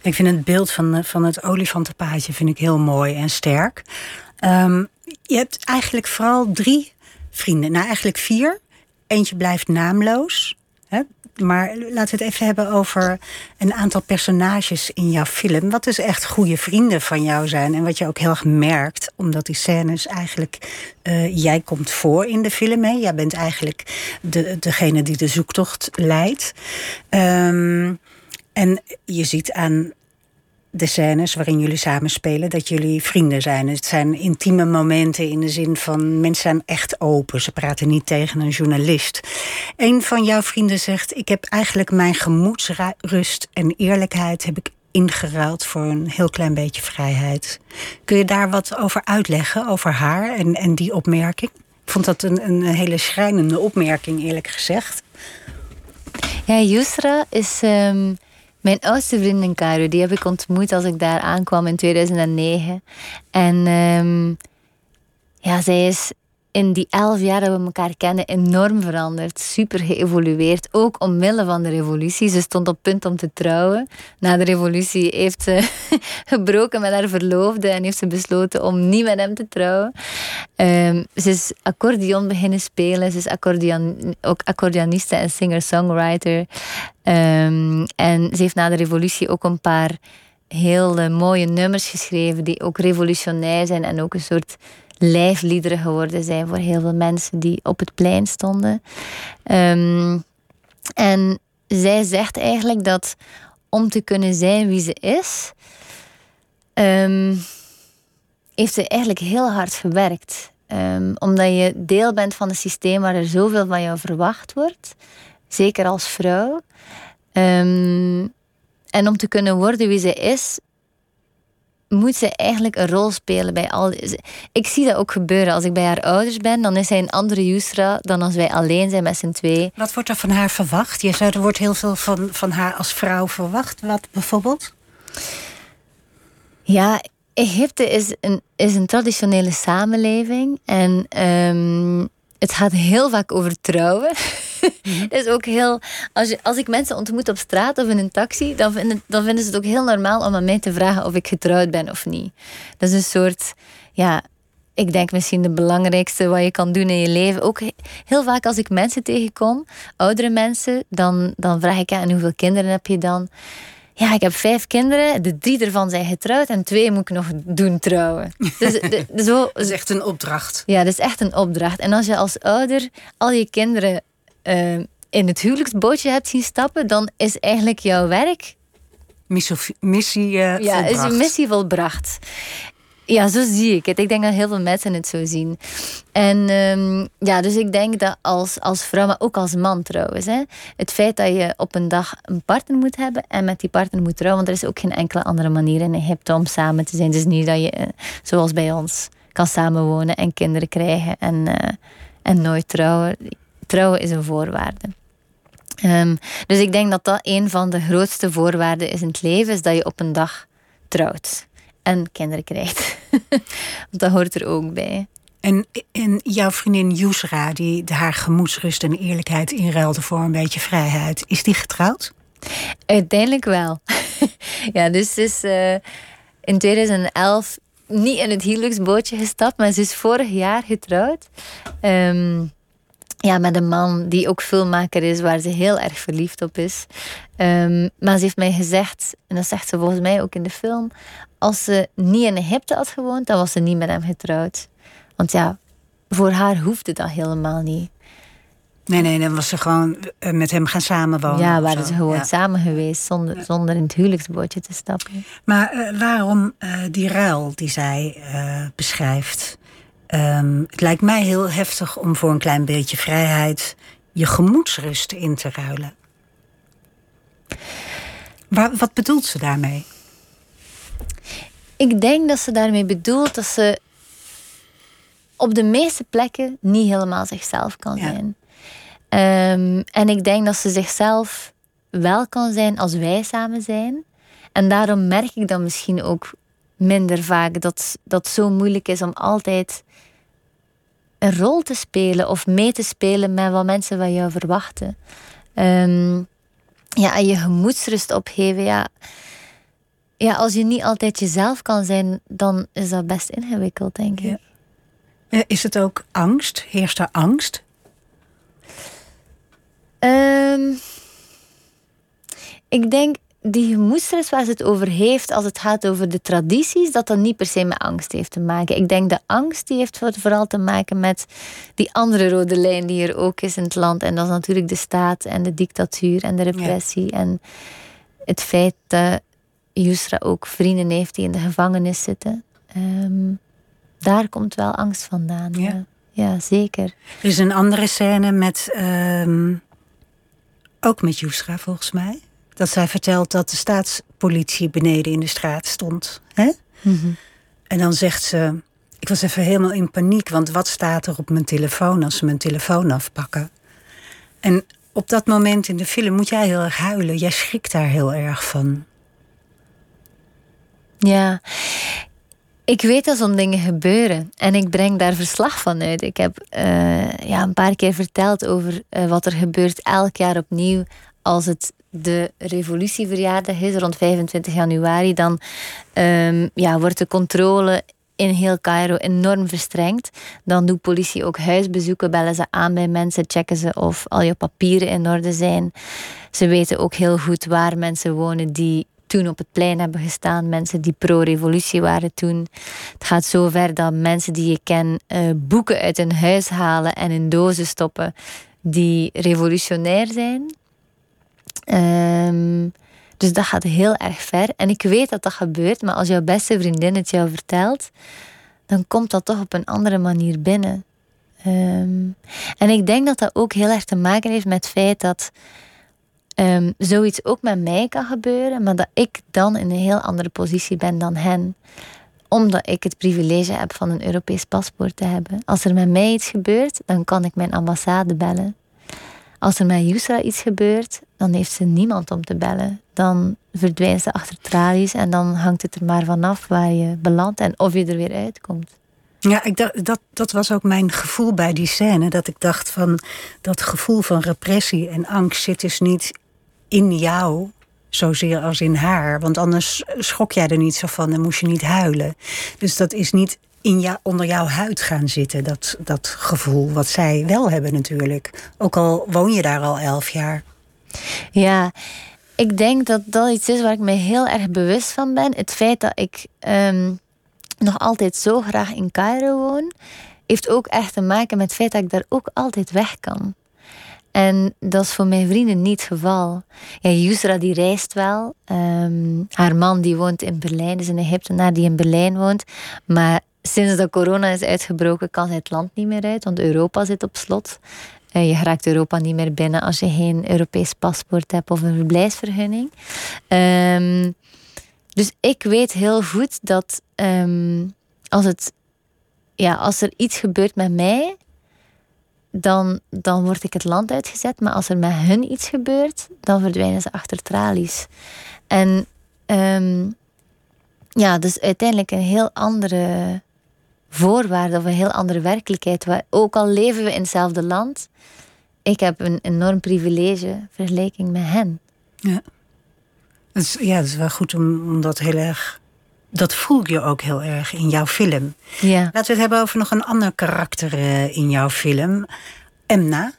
Ik vind het beeld van, van het olifantenpaadje vind ik heel mooi en sterk. Um, je hebt eigenlijk vooral drie vrienden. Nou, eigenlijk vier. Eentje blijft naamloos. Hè? Maar laten we het even hebben over een aantal personages in jouw film. Wat dus echt goede vrienden van jou zijn. En wat je ook heel erg merkt, omdat die scènes eigenlijk. Uh, jij komt voor in de film. Hè? Jij bent eigenlijk de, degene die de zoektocht leidt. Um, en je ziet aan de scènes waarin jullie samen spelen, dat jullie vrienden zijn. Het zijn intieme momenten in de zin van mensen zijn echt open. Ze praten niet tegen een journalist. Een van jouw vrienden zegt: Ik heb eigenlijk mijn gemoedsrust en eerlijkheid heb ik ingeruild voor een heel klein beetje vrijheid. Kun je daar wat over uitleggen, over haar en, en die opmerking? Ik vond dat een, een hele schrijnende opmerking, eerlijk gezegd. Ja, Yusra is. Um mijn oudste vriendin Caro, die heb ik ontmoet als ik daar aankwam in 2009. En um, ja, zij is in die elf jaar dat we elkaar kennen enorm veranderd. Super geëvolueerd. Ook omwille van de revolutie. Ze stond op punt om te trouwen. Na de revolutie heeft ze gebroken met haar verloofde en heeft ze besloten om niet met hem te trouwen. Um, ze is accordeon beginnen spelen. Ze is accordeon, ook accordeoniste en singer-songwriter. Um, en ze heeft na de revolutie ook een paar heel mooie nummers geschreven die ook revolutionair zijn en ook een soort lijfliederen geworden zijn voor heel veel mensen die op het plein stonden. Um, en zij zegt eigenlijk dat om te kunnen zijn wie ze is, um, heeft ze eigenlijk heel hard gewerkt. Um, omdat je deel bent van een systeem waar er zoveel van jou verwacht wordt, zeker als vrouw. en om te kunnen worden wie ze is, moet ze eigenlijk een rol spelen bij al. Ik zie dat ook gebeuren. Als ik bij haar ouders ben, dan is zij een andere Yusra dan als wij alleen zijn met z'n twee. Wat wordt er van haar verwacht? Je zei er wordt heel veel van, van haar als vrouw verwacht. Wat bijvoorbeeld? Ja, Egypte is een, is een traditionele samenleving. En um, het gaat heel vaak over trouwen. Mm is ook heel. Als, je, als ik mensen ontmoet op straat of in een taxi, dan vinden, dan vinden ze het ook heel normaal om aan mij te vragen of ik getrouwd ben of niet. Dat is een soort. Ja, ik denk misschien de belangrijkste wat je kan doen in je leven. Ook heel vaak als ik mensen tegenkom, oudere mensen, dan, dan vraag ik: ja, en hoeveel kinderen heb je dan? Ja, ik heb vijf kinderen, de drie ervan zijn getrouwd en twee moet ik nog doen trouwen. Dus, de, de, zo, Dat is echt een opdracht. ja, dat is echt een opdracht. En als je als ouder al je kinderen eh, in het huwelijksbootje hebt zien stappen, dan is eigenlijk jouw werk Missie, missie eh, ja, is je missie volbracht. Ja, zo zie ik het. Ik denk dat heel veel mensen het zo zien. En ehm, ja, dus ik denk dat als, als vrouw, maar ook als man trouwens, hè, het feit dat je op een dag een partner moet hebben en met die partner moet trouwen, want er is ook geen enkele andere manier in Egypte om samen te zijn. Is niet dat je, eh, zoals bij ons, kan samenwonen en kinderen krijgen en, eh, en nooit trouwen. Trouwen is een voorwaarde. Ehm, dus ik denk dat dat een van de grootste voorwaarden is in het leven, is dat je op een dag trouwt en kinderen krijgt. Want dat hoort er ook bij. En, en jouw vriendin Yusra, die haar gemoedsrust en eerlijkheid inruilde voor een beetje vrijheid, is die getrouwd? Uiteindelijk wel. ja, dus ze is eh, in 2011 niet in het huwelijksbootje gestapt, maar ze is vorig jaar getrouwd. Ehm, ja, met een man die ook filmmaker is, waar ze heel erg verliefd op is. Ehm, maar ze heeft mij gezegd, en dat zegt ze volgens mij ook in de film, als ze niet in Egypte had gewoond, dan was ze niet met hem getrouwd. Want ja, voor haar hoefde dat helemaal niet. Nee, nee, dan was ze gewoon eh, met hem gaan samenwonen. ja, waren ze gewoon Ja. samen geweest zonder, zonder in het huwelijksbootje te stappen. Maar eh, waarom eh, die ruil die zij beschrijft? Ehm, het lijkt mij heel heftig om voor een klein beetje vrijheid je gemoedsrust in te ruilen. Waar, wat bedoelt ze daarmee? Ik denk dat ze daarmee bedoelt dat ze op de meeste plekken niet helemaal zichzelf kan Ja. zijn. Ehm, en ik denk dat ze zichzelf wel kan zijn als wij samen zijn. En daarom merk ik dan misschien ook minder vaak dat dat het zo moeilijk is om altijd een rol te spelen of mee te spelen met wat mensen van jou verwachten. Ehm, ja, en je gemoedsrust opgeven, ja. Ja, als je niet altijd jezelf kan zijn, dan is dat best ingewikkeld, denk ik. Ja. Is het ook angst? Heerst er angst? Ehm, ik denk die gemoedsrust waar ze het over heeft, als het gaat over de tradities, dat dat niet per se met angst heeft te maken. Ik denk de angst die heeft voor- vooral te maken met die andere rode lijn die er ook is in het land. En dat is natuurlijk de staat en de dictatuur en de repressie. En het feit dat Yusra ook vrienden heeft die in de gevangenis zitten. Ehm, daar komt wel angst vandaan. Ja. Ja, ja zeker. Er is een andere scène met, ehm, ook met Yusra volgens mij. Dat zij vertelt dat de staatspolitie beneden in de straat stond. Hè? En dan zegt ze, ik was even helemaal in paniek, want wat staat er op mijn telefoon als ze mijn telefoon afpakken? En op dat moment in de film moet jij heel erg huilen. Jij schrikt daar heel erg van. Ja, ik weet dat zo'n dingen gebeuren en ik breng daar verslag van uit. Ik heb eh, ja, een paar keer verteld over eh, wat er gebeurt elk jaar opnieuw als het de revolutieverjaardag is, rond 25 januari. Dan ehm, ja, wordt de controle in heel Cairo enorm verstrengd. Dan doet politie ook huisbezoeken, bellen ze aan bij mensen, checken ze of al je papieren in orde zijn. Ze weten ook heel goed waar mensen wonen die toen op het plein hebben gestaan, mensen die pro-revolutie waren toen. Het gaat zo ver dat mensen die je kent eh, boeken uit hun huis halen en in dozen stoppen die revolutionair zijn. Ehm, dus dat gaat heel erg ver. En ik weet dat dat gebeurt, maar als jouw beste vriendin het jou vertelt, dan komt dat toch op een andere manier binnen. Ehm, en ik denk dat dat ook heel erg te maken heeft met het feit dat ehm, zoiets ook met mij kan gebeuren, maar dat ik dan in een heel andere positie ben dan hen omdat ik het privilege heb van een Europees paspoort te hebben. Als er met mij iets gebeurt, dan kan ik mijn ambassade bellen. Als er met Yusra iets gebeurt, dan heeft ze niemand om te bellen. Dan verdwijnt ze achter tralies en dan hangt het er maar vanaf waar je belandt en of je er weer uitkomt. Ja, ik dat, dat was ook mijn gevoel bij die scène. Dat ik dacht van dat gevoel van repressie en angst zit dus niet in jou zozeer als in haar. Want anders schrok jij er niet zo van en moest je niet huilen. Dus dat is niet in jou, onder jouw huid gaan zitten, dat, dat gevoel. Wat zij wel hebben natuurlijk. Ook al woon je daar al elf jaar. Ja, ik denk dat dat iets is waar ik me heel erg bewust van ben. Het feit dat ik ehm, nog altijd zo graag in Cairo woon, heeft ook echt te maken met het feit dat ik daar ook altijd weg kan. En dat is voor mijn vrienden niet het geval. Ja, Yusra die reist wel. Ehm, haar man die woont in Berlijn, is een Egyptenaar die in Berlijn woont. Maar sinds dat corona is uitgebroken, kan zij het land niet meer uit, want Europa zit op slot. Uh, je raakt Europa niet meer binnen als je geen Europees paspoort hebt of een verblijfsvergunning. Um, dus ik weet heel goed dat ehm, als, het, ja, als er iets gebeurt met mij, dan, dan word ik het land uitgezet. Maar als er met hun iets gebeurt, dan verdwijnen ze achter tralies. En um, ja, dus uiteindelijk een heel andere voorwaarde of een heel andere werkelijkheid. Waar, ook al leven we in hetzelfde land, ik heb een enorm privilege vergelijking met hen. Ja. Dat is, ja, dat is wel goed om, om dat heel erg. Dat voel je ook heel erg in jouw film. Ja. Laten we het hebben over nog een ander karakter uh, in jouw film. Emna.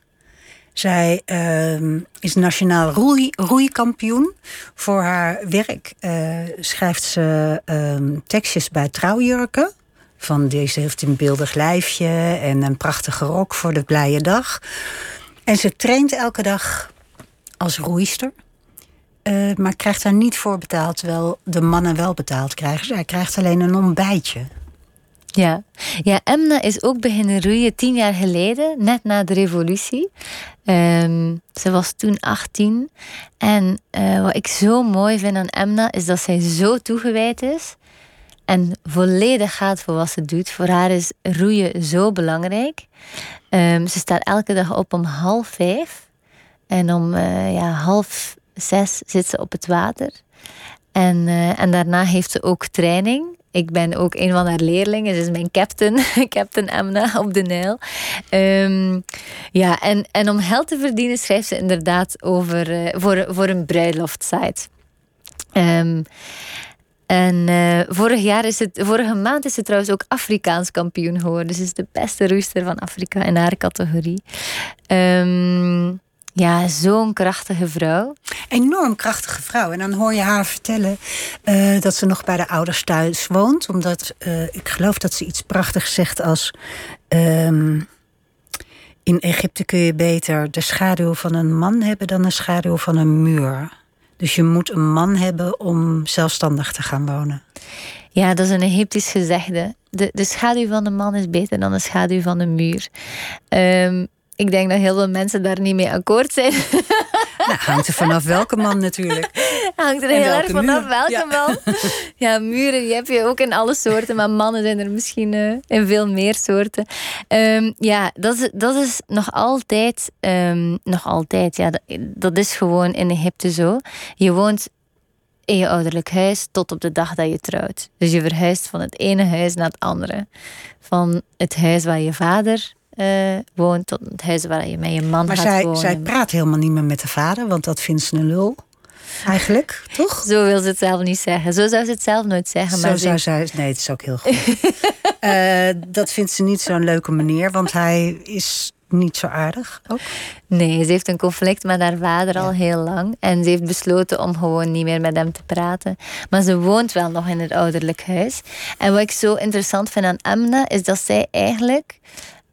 Zij uh, is nationaal roei, roeikampioen. Voor haar werk uh, schrijft ze uh, tekstjes bij trouwjurken. Van deze heeft een beeldig lijfje en een prachtige rok voor de blije dag. En ze traint elke dag als roeister. Uh, maar krijgt daar niet voor betaald, terwijl de mannen wel betaald krijgen. Zij krijgt alleen een ontbijtje. Ja. ja, Emna is ook beginnen roeien tien jaar geleden, net na de revolutie. Um, ze was toen 18. En uh, wat ik zo mooi vind aan Emna is dat zij zo toegewijd is. En volledig gaat voor wat ze doet. Voor haar is roeien zo belangrijk. Um, ze staat elke dag op om half vijf. En om uh, ja, half zes zit ze op het water. En, uh, en daarna heeft ze ook training. Ik ben ook een van haar leerlingen. Ze is mijn captain, captain Emna op de Nijl. Um, ja, en, en om geld te verdienen schrijft ze inderdaad over, uh, voor, voor een bruiloftsite. Um, en uh, vorig jaar is het, vorige maand is ze trouwens ook Afrikaans kampioen geworden. Dus is de beste roeister van Afrika in haar categorie. Um, ja, zo'n krachtige vrouw. Enorm krachtige vrouw. En dan hoor je haar vertellen uh, dat ze nog bij de ouders thuis woont. Omdat uh, ik geloof dat ze iets prachtigs zegt als. Um, in Egypte kun je beter de schaduw van een man hebben dan de schaduw van een muur. Dus je moet een man hebben om zelfstandig te gaan wonen. Ja, dat is een Egyptisch gezegde. De, de schaduw van de man is beter dan de schaduw van de muur. Um, ik denk dat heel veel mensen daar niet mee akkoord zijn. Nou, hangt er vanaf welke man natuurlijk. Hangt er heel erg vanaf welke ja. man. Ja, muren die heb je ook in alle soorten, maar mannen zijn er misschien uh, in veel meer soorten. Um, ja, dat is, dat is nog altijd, um, nog altijd, ja, dat, dat is gewoon in Egypte zo. Je woont in je ouderlijk huis tot op de dag dat je trouwt. Dus je verhuist van het ene huis naar het andere. Van het huis waar je vader uh, woont, tot het huis waar je met je man maar gaat zij, wonen. zij praat helemaal niet meer met de vader, want dat vindt ze een lul. Eigenlijk, toch? Zo wil ze het zelf niet zeggen. Zo zou ze het zelf nooit zeggen. Zo maar zou zij... Nee, het is ook heel goed. uh, dat vindt ze niet zo'n leuke manier, want hij is niet zo aardig ook? Nee, ze heeft een conflict met haar vader al heel lang. En ze heeft besloten om gewoon niet meer met hem te praten. Maar ze woont wel nog in het ouderlijk huis. En wat ik zo interessant vind aan Emna, is dat zij eigenlijk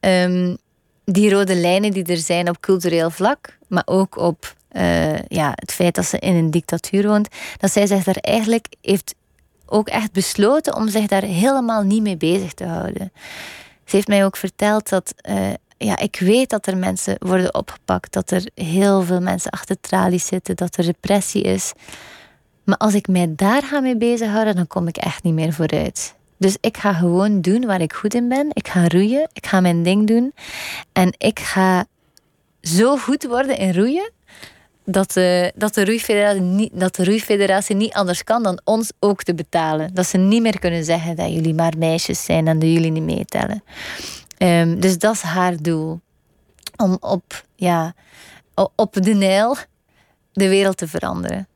um, die rode lijnen die er zijn op cultureel vlak, maar ook op uh, ja, het feit dat ze in een dictatuur woont, dat zij zich daar eigenlijk heeft ook echt besloten om zich daar helemaal niet mee bezig te houden. Ze heeft mij ook verteld dat, uh, ja, ik weet dat er mensen worden opgepakt, dat er heel veel mensen achter tralies zitten, dat er repressie is. Maar als ik mij daar ga mee bezighouden, dan kom ik echt niet meer vooruit. Dus ik ga gewoon doen waar ik goed in ben. Ik ga roeien. Ik ga mijn ding doen. En ik ga zo goed worden in roeien. Dat de, dat, de roeifederatie niet, dat de roeifederatie niet anders kan dan ons ook te betalen. Dat ze niet meer kunnen zeggen dat jullie maar meisjes zijn en dat jullie niet meetellen. Um, dus dat is haar doel. Om op, ja, op de Nijl de wereld te veranderen.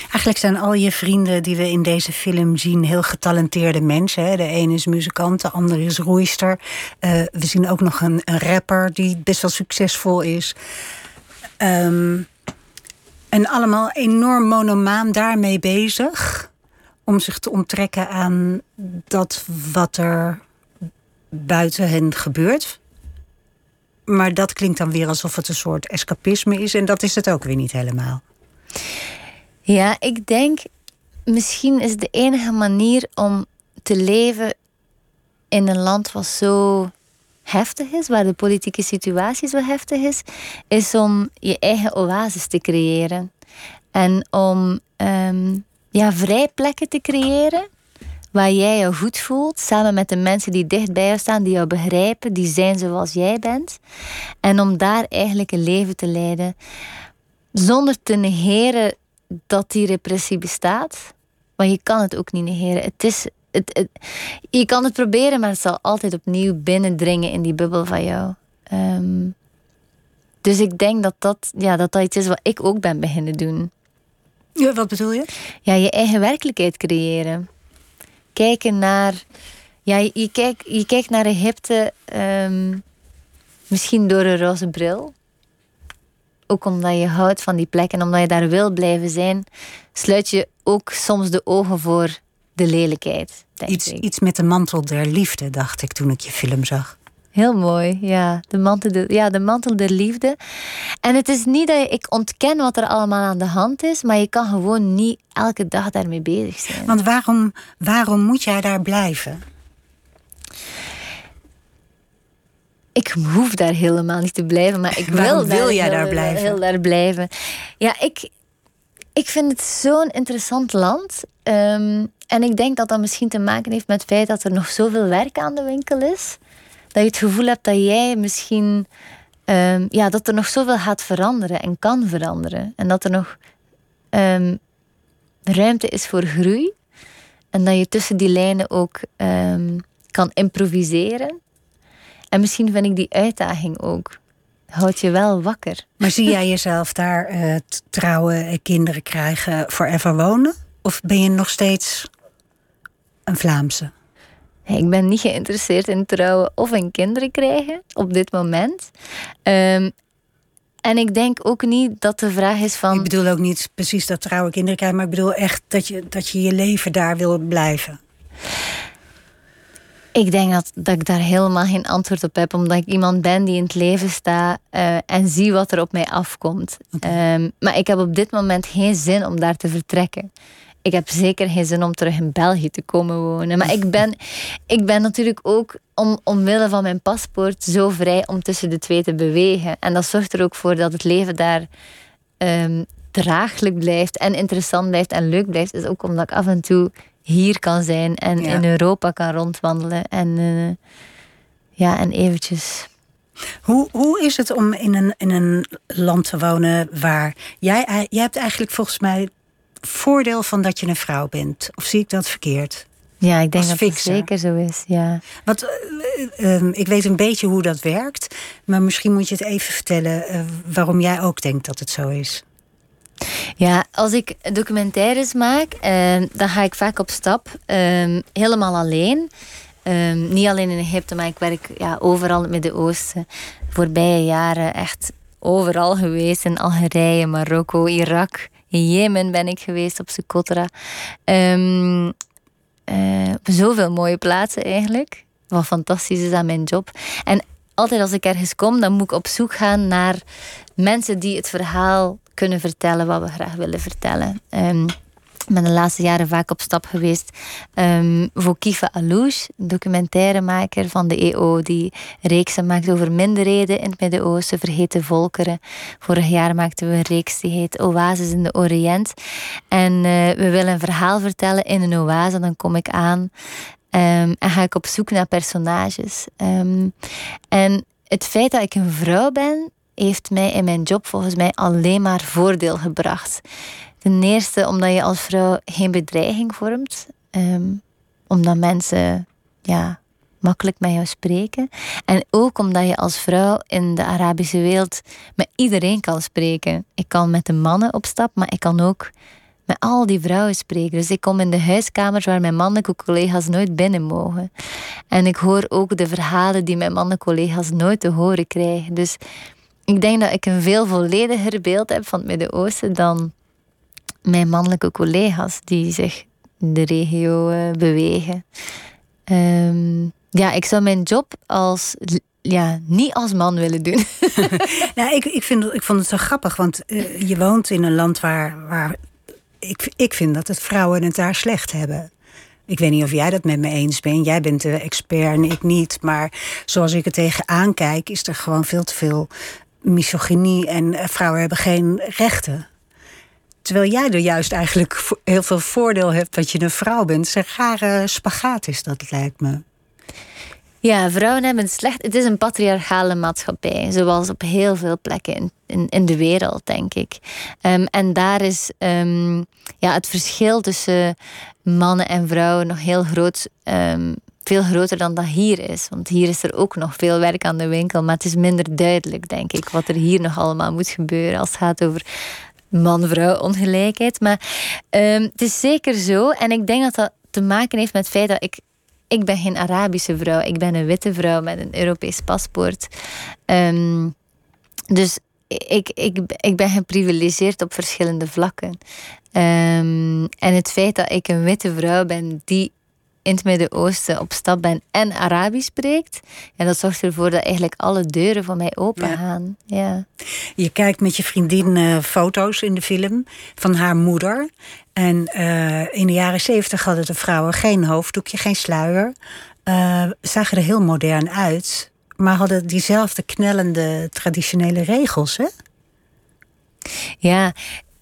Eigenlijk zijn al je vrienden die we in deze film zien heel getalenteerde mensen. De ene is muzikant, de andere is roeister. Uh, we zien ook nog een, een, rapper die best wel succesvol is. Um, En allemaal enorm monomaan daarmee bezig. Om zich te onttrekken aan dat wat er buiten hen gebeurt. Maar dat klinkt dan weer alsof het een soort escapisme is. En dat is het ook weer niet helemaal. Ja, ik denk misschien is de enige manier om te leven in een land wat zo heftig is, waar de politieke situatie zo heftig is, is om je eigen oasis te creëren. En om um, ja, vrij plekken te creëren waar jij je goed voelt, samen met de mensen die dicht bij jou staan, die jou begrijpen, die zijn zoals jij bent. En om daar eigenlijk een leven te leiden, zonder te negeren dat die repressie bestaat. Maar je kan het ook niet negeren. Het is, het, je kan het proberen, maar het zal altijd opnieuw binnendringen in die bubbel van jou. Ehm, dus ik denk dat dat, ja, dat dat iets is wat ik ook ben beginnen doen. Ja, wat bedoel je? Ja, je eigen werkelijkheid creëren. Kijken naar. Ja, je, kijkt, je kijkt naar Egypte ehm, misschien door een roze bril. Ook omdat je houdt van die plek en omdat je daar wil blijven zijn, sluit je ook soms de ogen voor de lelijkheid. Iets, iets met de mantel der liefde, dacht ik toen ik je film zag. Heel mooi, ja. De mantel, de, ja, de mantel der liefde. En het is niet dat ik ontken wat er allemaal aan de hand is, maar je kan gewoon niet elke dag daarmee bezig zijn. Want waarom, waarom moet jij daar blijven? Ik hoef daar helemaal niet te blijven, maar ik wil, wil daar, jij daar blijven? Heel daar blijven. Ja, ik, ik vind het zo'n interessant land. Ehm, en ik denk dat dat misschien te maken heeft met het feit dat er nog zoveel werk aan de winkel is. Dat je het gevoel hebt dat jij misschien. Um, ja, dat er nog zoveel gaat veranderen en kan veranderen. En dat er nog um, ruimte is voor groei. En dat je tussen die lijnen ook kan improviseren. En misschien vind ik die uitdaging ook. Houd je wel wakker. Maar zie jij jezelf daar uh, trouwen, kinderen krijgen, forever wonen? Of ben je nog steeds een Vlaamse? Ik ben niet geïnteresseerd in trouwen of in kinderen krijgen op dit moment. Um, en ik denk ook niet dat de vraag is van. Ik bedoel ook niet precies dat trouwen kinderen krijgen, maar ik bedoel echt dat je dat je, je leven daar wil blijven. Ik denk dat, dat ik daar helemaal geen antwoord op heb, omdat ik iemand ben die in het leven staat uh, en zie wat er op mij afkomt. Okay. Um, maar ik heb op dit moment geen zin om daar te vertrekken. Ik heb zeker geen zin om terug in België te komen wonen. Maar ik ben, ik ben natuurlijk ook om, omwille van mijn paspoort zo vrij om tussen de twee te bewegen. En dat zorgt er ook voor dat het leven daar um, draaglijk blijft en interessant blijft en leuk blijft. Is ook omdat ik af en toe hier kan zijn en ja. in Europa kan rondwandelen. En, uh, ja, en eventjes. Hoe, hoe is het om in een, in een land te wonen waar jij, jij hebt eigenlijk volgens mij voordeel van dat je een vrouw bent? Of zie ik dat verkeerd? Ja, ik denk dat het zeker zo is. Ja. Want uh, uh, ik weet een beetje hoe dat werkt, maar misschien moet je het even vertellen uh, waarom jij ook denkt dat het zo is. Ja, als ik documentaires maak, ehm, dan ga ik vaak op stap, ehm, helemaal alleen. Ehm, niet alleen in Egypte, maar ik werk ja, overal in het Midden-Oosten. Voorbije jaren echt overal geweest. In Algerije, Marokko, Irak. In Jemen ben ik geweest, op Socotra. Um, zoveel mooie plaatsen eigenlijk. Wat fantastisch is aan mijn job. En altijd als ik ergens kom, dan moet ik op zoek gaan naar mensen die het verhaal kunnen vertellen wat we graag willen vertellen. Um, ben de laatste jaren vaak op stap geweest um, voor Kifa Alouche, documentairemaker van de EO, die reeksen maakt over minderheden in het Midden-Oosten, vergeten volkeren. Vorig jaar maakten we een reeks die heet Oases in de Oriënt. En uh, we willen een verhaal vertellen in een oase, dan kom ik aan um, en ga ik op zoek naar personages. Um, en het feit dat ik een vrouw ben, heeft mij in mijn job volgens mij alleen maar voordeel gebracht. Ten eerste omdat je als vrouw geen bedreiging vormt. Um, omdat mensen ja, makkelijk met jou spreken. En ook omdat je als vrouw in de Arabische wereld met iedereen kan spreken. Ik kan met de mannen op stap, maar ik kan ook met al die vrouwen spreken. Dus ik kom in de huiskamers waar mijn mannelijke collega's nooit binnen mogen. En ik hoor ook de verhalen die mijn mannelijke collega's nooit te horen krijgen. Dus ik denk dat ik een veel vollediger beeld heb van het Midden-Oosten dan mijn mannelijke collega's die zich in de regio uh, bewegen. Ehm, ja, ik zou mijn job als ja, niet als man willen doen. nou, ik, ik, vind, ik vond het zo grappig, want uh, je woont in een land waar, waar ik, ik vind dat het vrouwen het daar slecht hebben. Ik weet niet of jij dat met me eens bent. Jij bent de expert en ik niet. Maar zoals ik er tegenaan kijk, is er gewoon veel te veel misogynie en eh, vrouwen hebben geen rechten. Terwijl jij er juist eigenlijk heel veel voordeel hebt dat je een vrouw bent. Een rare spagaat is dat, lijkt me. Ja, vrouwen hebben het slecht. Het is een patriarchale maatschappij, zoals op heel veel plekken in, in, de wereld, denk ik. Um, en daar is um, ja, het verschil tussen mannen en vrouwen nog heel groot. Um, veel groter dan dat hier is. Want hier is er ook nog veel werk aan de winkel. Maar het is minder duidelijk, denk ik, wat er hier nog allemaal moet gebeuren als het gaat over man-vrouw ongelijkheid. Maar het is zeker zo. En ik denk dat dat te maken heeft met het feit dat ik ik ben geen Arabische vrouw. Ik ben een witte vrouw met een Europees paspoort. Um, dus ik, ik, ik ben geprivilegeerd op verschillende vlakken. Um, en het feit dat ik een witte vrouw ben die in het Midden-Oosten op stap ben en Arabisch spreekt. En dat zorgt ervoor dat eigenlijk alle deuren voor mij open gaan. Ja. Je kijkt met je vriendin uh, foto's in de film van haar moeder. En uh, in de jaren zeventig hadden de vrouwen geen hoofddoekje, geen sluier. Uh, zagen er heel modern uit. Maar hadden diezelfde knellende traditionele regels, hè? Ja,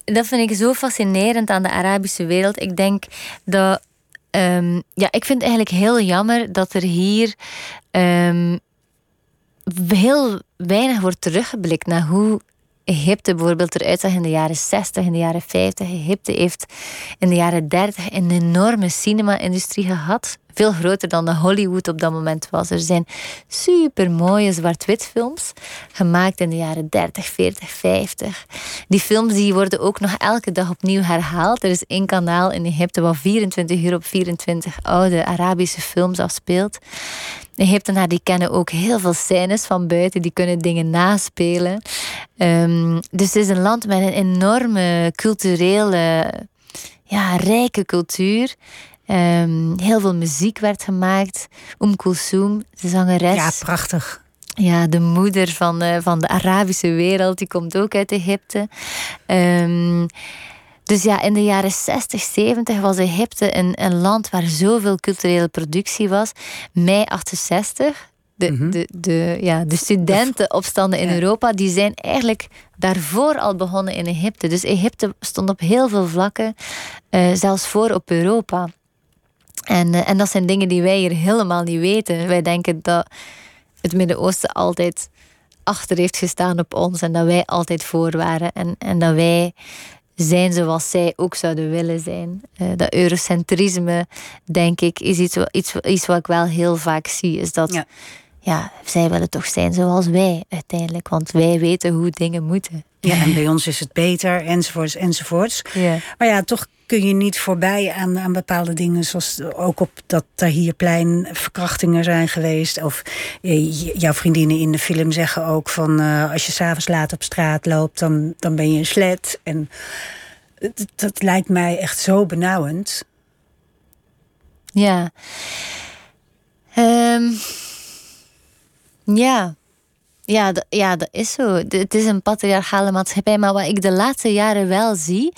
dat vind ik zo fascinerend aan de Arabische wereld. Ik denk dat Um, ja, ik vind het eigenlijk heel jammer dat er hier um, heel weinig wordt teruggeblikt naar hoe Egypte bijvoorbeeld eruit zag in de jaren 60, in de jaren 50. Egypte heeft in de jaren 30 een enorme cinema-industrie gehad. Veel groter dan de Hollywood op dat moment was. Er zijn super mooie zwart-wit films gemaakt in de jaren 30, 40, 50. Die films die worden ook nog elke dag opnieuw herhaald. Er is één kanaal in Egypte wat 24 uur op 24 oude Arabische films afspeelt. Egyptenaren die kennen ook heel veel scènes van buiten, die kunnen dingen naspelen. Um, dus het is een land met een enorme culturele, ja, rijke cultuur. Um, heel veel muziek werd gemaakt. Oum Kulsoum, de zangeres. Ja, prachtig. Ja, de moeder van de, van de Arabische wereld, die komt ook uit Egypte. Um, dus ja, in de jaren 60, 70 was Egypte een, een land waar zoveel culturele productie was. Mei 68, de, mhm. de, de, ja, de studentenopstanden in Europa, die zijn eigenlijk daarvoor al begonnen in Egypte. Dus Egypte stond op heel veel vlakken, uh, zelfs voor op Europa. En, uh, en dat zijn dingen die wij hier helemaal niet weten. Wij denken dat het Midden-Oosten altijd achter heeft gestaan op ons en dat wij altijd voor waren. En, en dat wij zijn zoals zij ook zouden willen zijn. Uh, dat eurocentrisme, denk ik, is iets, iets, iets wat ik wel heel vaak zie. Is dat ja. ja. zij willen toch zijn zoals wij uiteindelijk. Want wij weten hoe dingen moeten. Ja, en bij ons is het beter, enzovoorts, enzovoorts. Ja. Maar ja, toch kun je niet voorbij aan, aan bepaalde dingen. Zoals ook op dat Tahirplein verkrachtingen zijn geweest. Of jouw vriendinnen in de film zeggen ook van... Uh, als je s'avonds laat op straat loopt, dan, dan ben je een slet. En dat, dat lijkt mij echt zo benauwend. Ja. Um, ja. Ja, ja, dat is zo. Het is een patriarchale maatschappij. Maar wat ik de laatste jaren wel zie.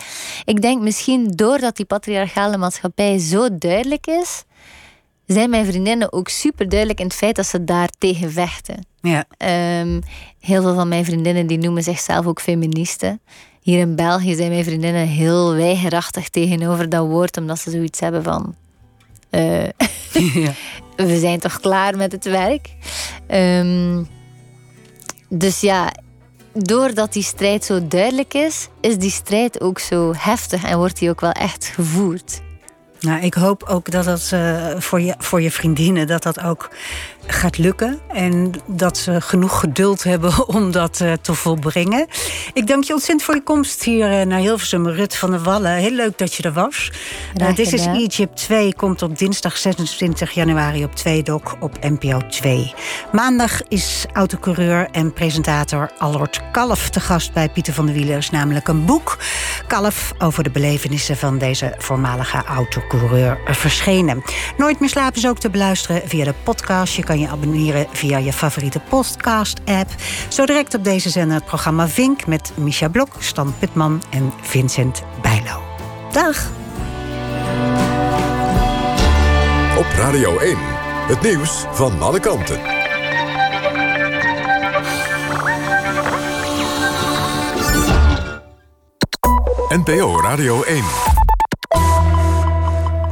Ik denk misschien doordat die patriarchale maatschappij zo duidelijk is. Zijn mijn vriendinnen ook super duidelijk in het feit dat ze daar tegen vechten. Ja. Um, heel veel van mijn vriendinnen die noemen zichzelf ook feministen. Hier in België zijn mijn vriendinnen heel weigerachtig tegenover dat woord, omdat ze zoiets hebben van. Uh, ja. we zijn toch klaar met het werk. Um, dus ja, doordat die strijd zo duidelijk is, is die strijd ook zo heftig en wordt die ook wel echt gevoerd. Nou, ik hoop ook dat dat uh, voor, je, voor je vriendinnen dat dat ook gaat lukken. En dat ze genoeg geduld hebben om dat uh, te volbrengen. Ik dank je ontzettend voor je komst hier uh, naar Hilversum, Rut van der Wallen. Heel leuk dat je er was. Dit is Egypt 2, komt op dinsdag 26 januari op 2 Doc op NPO 2. Maandag is autocoureur en presentator Allard Kalf te gast bij Pieter van der Wielen. is namelijk een boek, Kalf, over de belevenissen van deze voormalige autocoureur verschenen. Nooit meer slapen is ook te beluisteren via de podcast. Je kan je abonneren via je favoriete podcast-app. Zo direct op deze zender het programma Vink met Misha Blok, Stan Pitman en Vincent Bijlo. Dag! Op Radio 1, het nieuws van alle kanten. NPO Radio 1.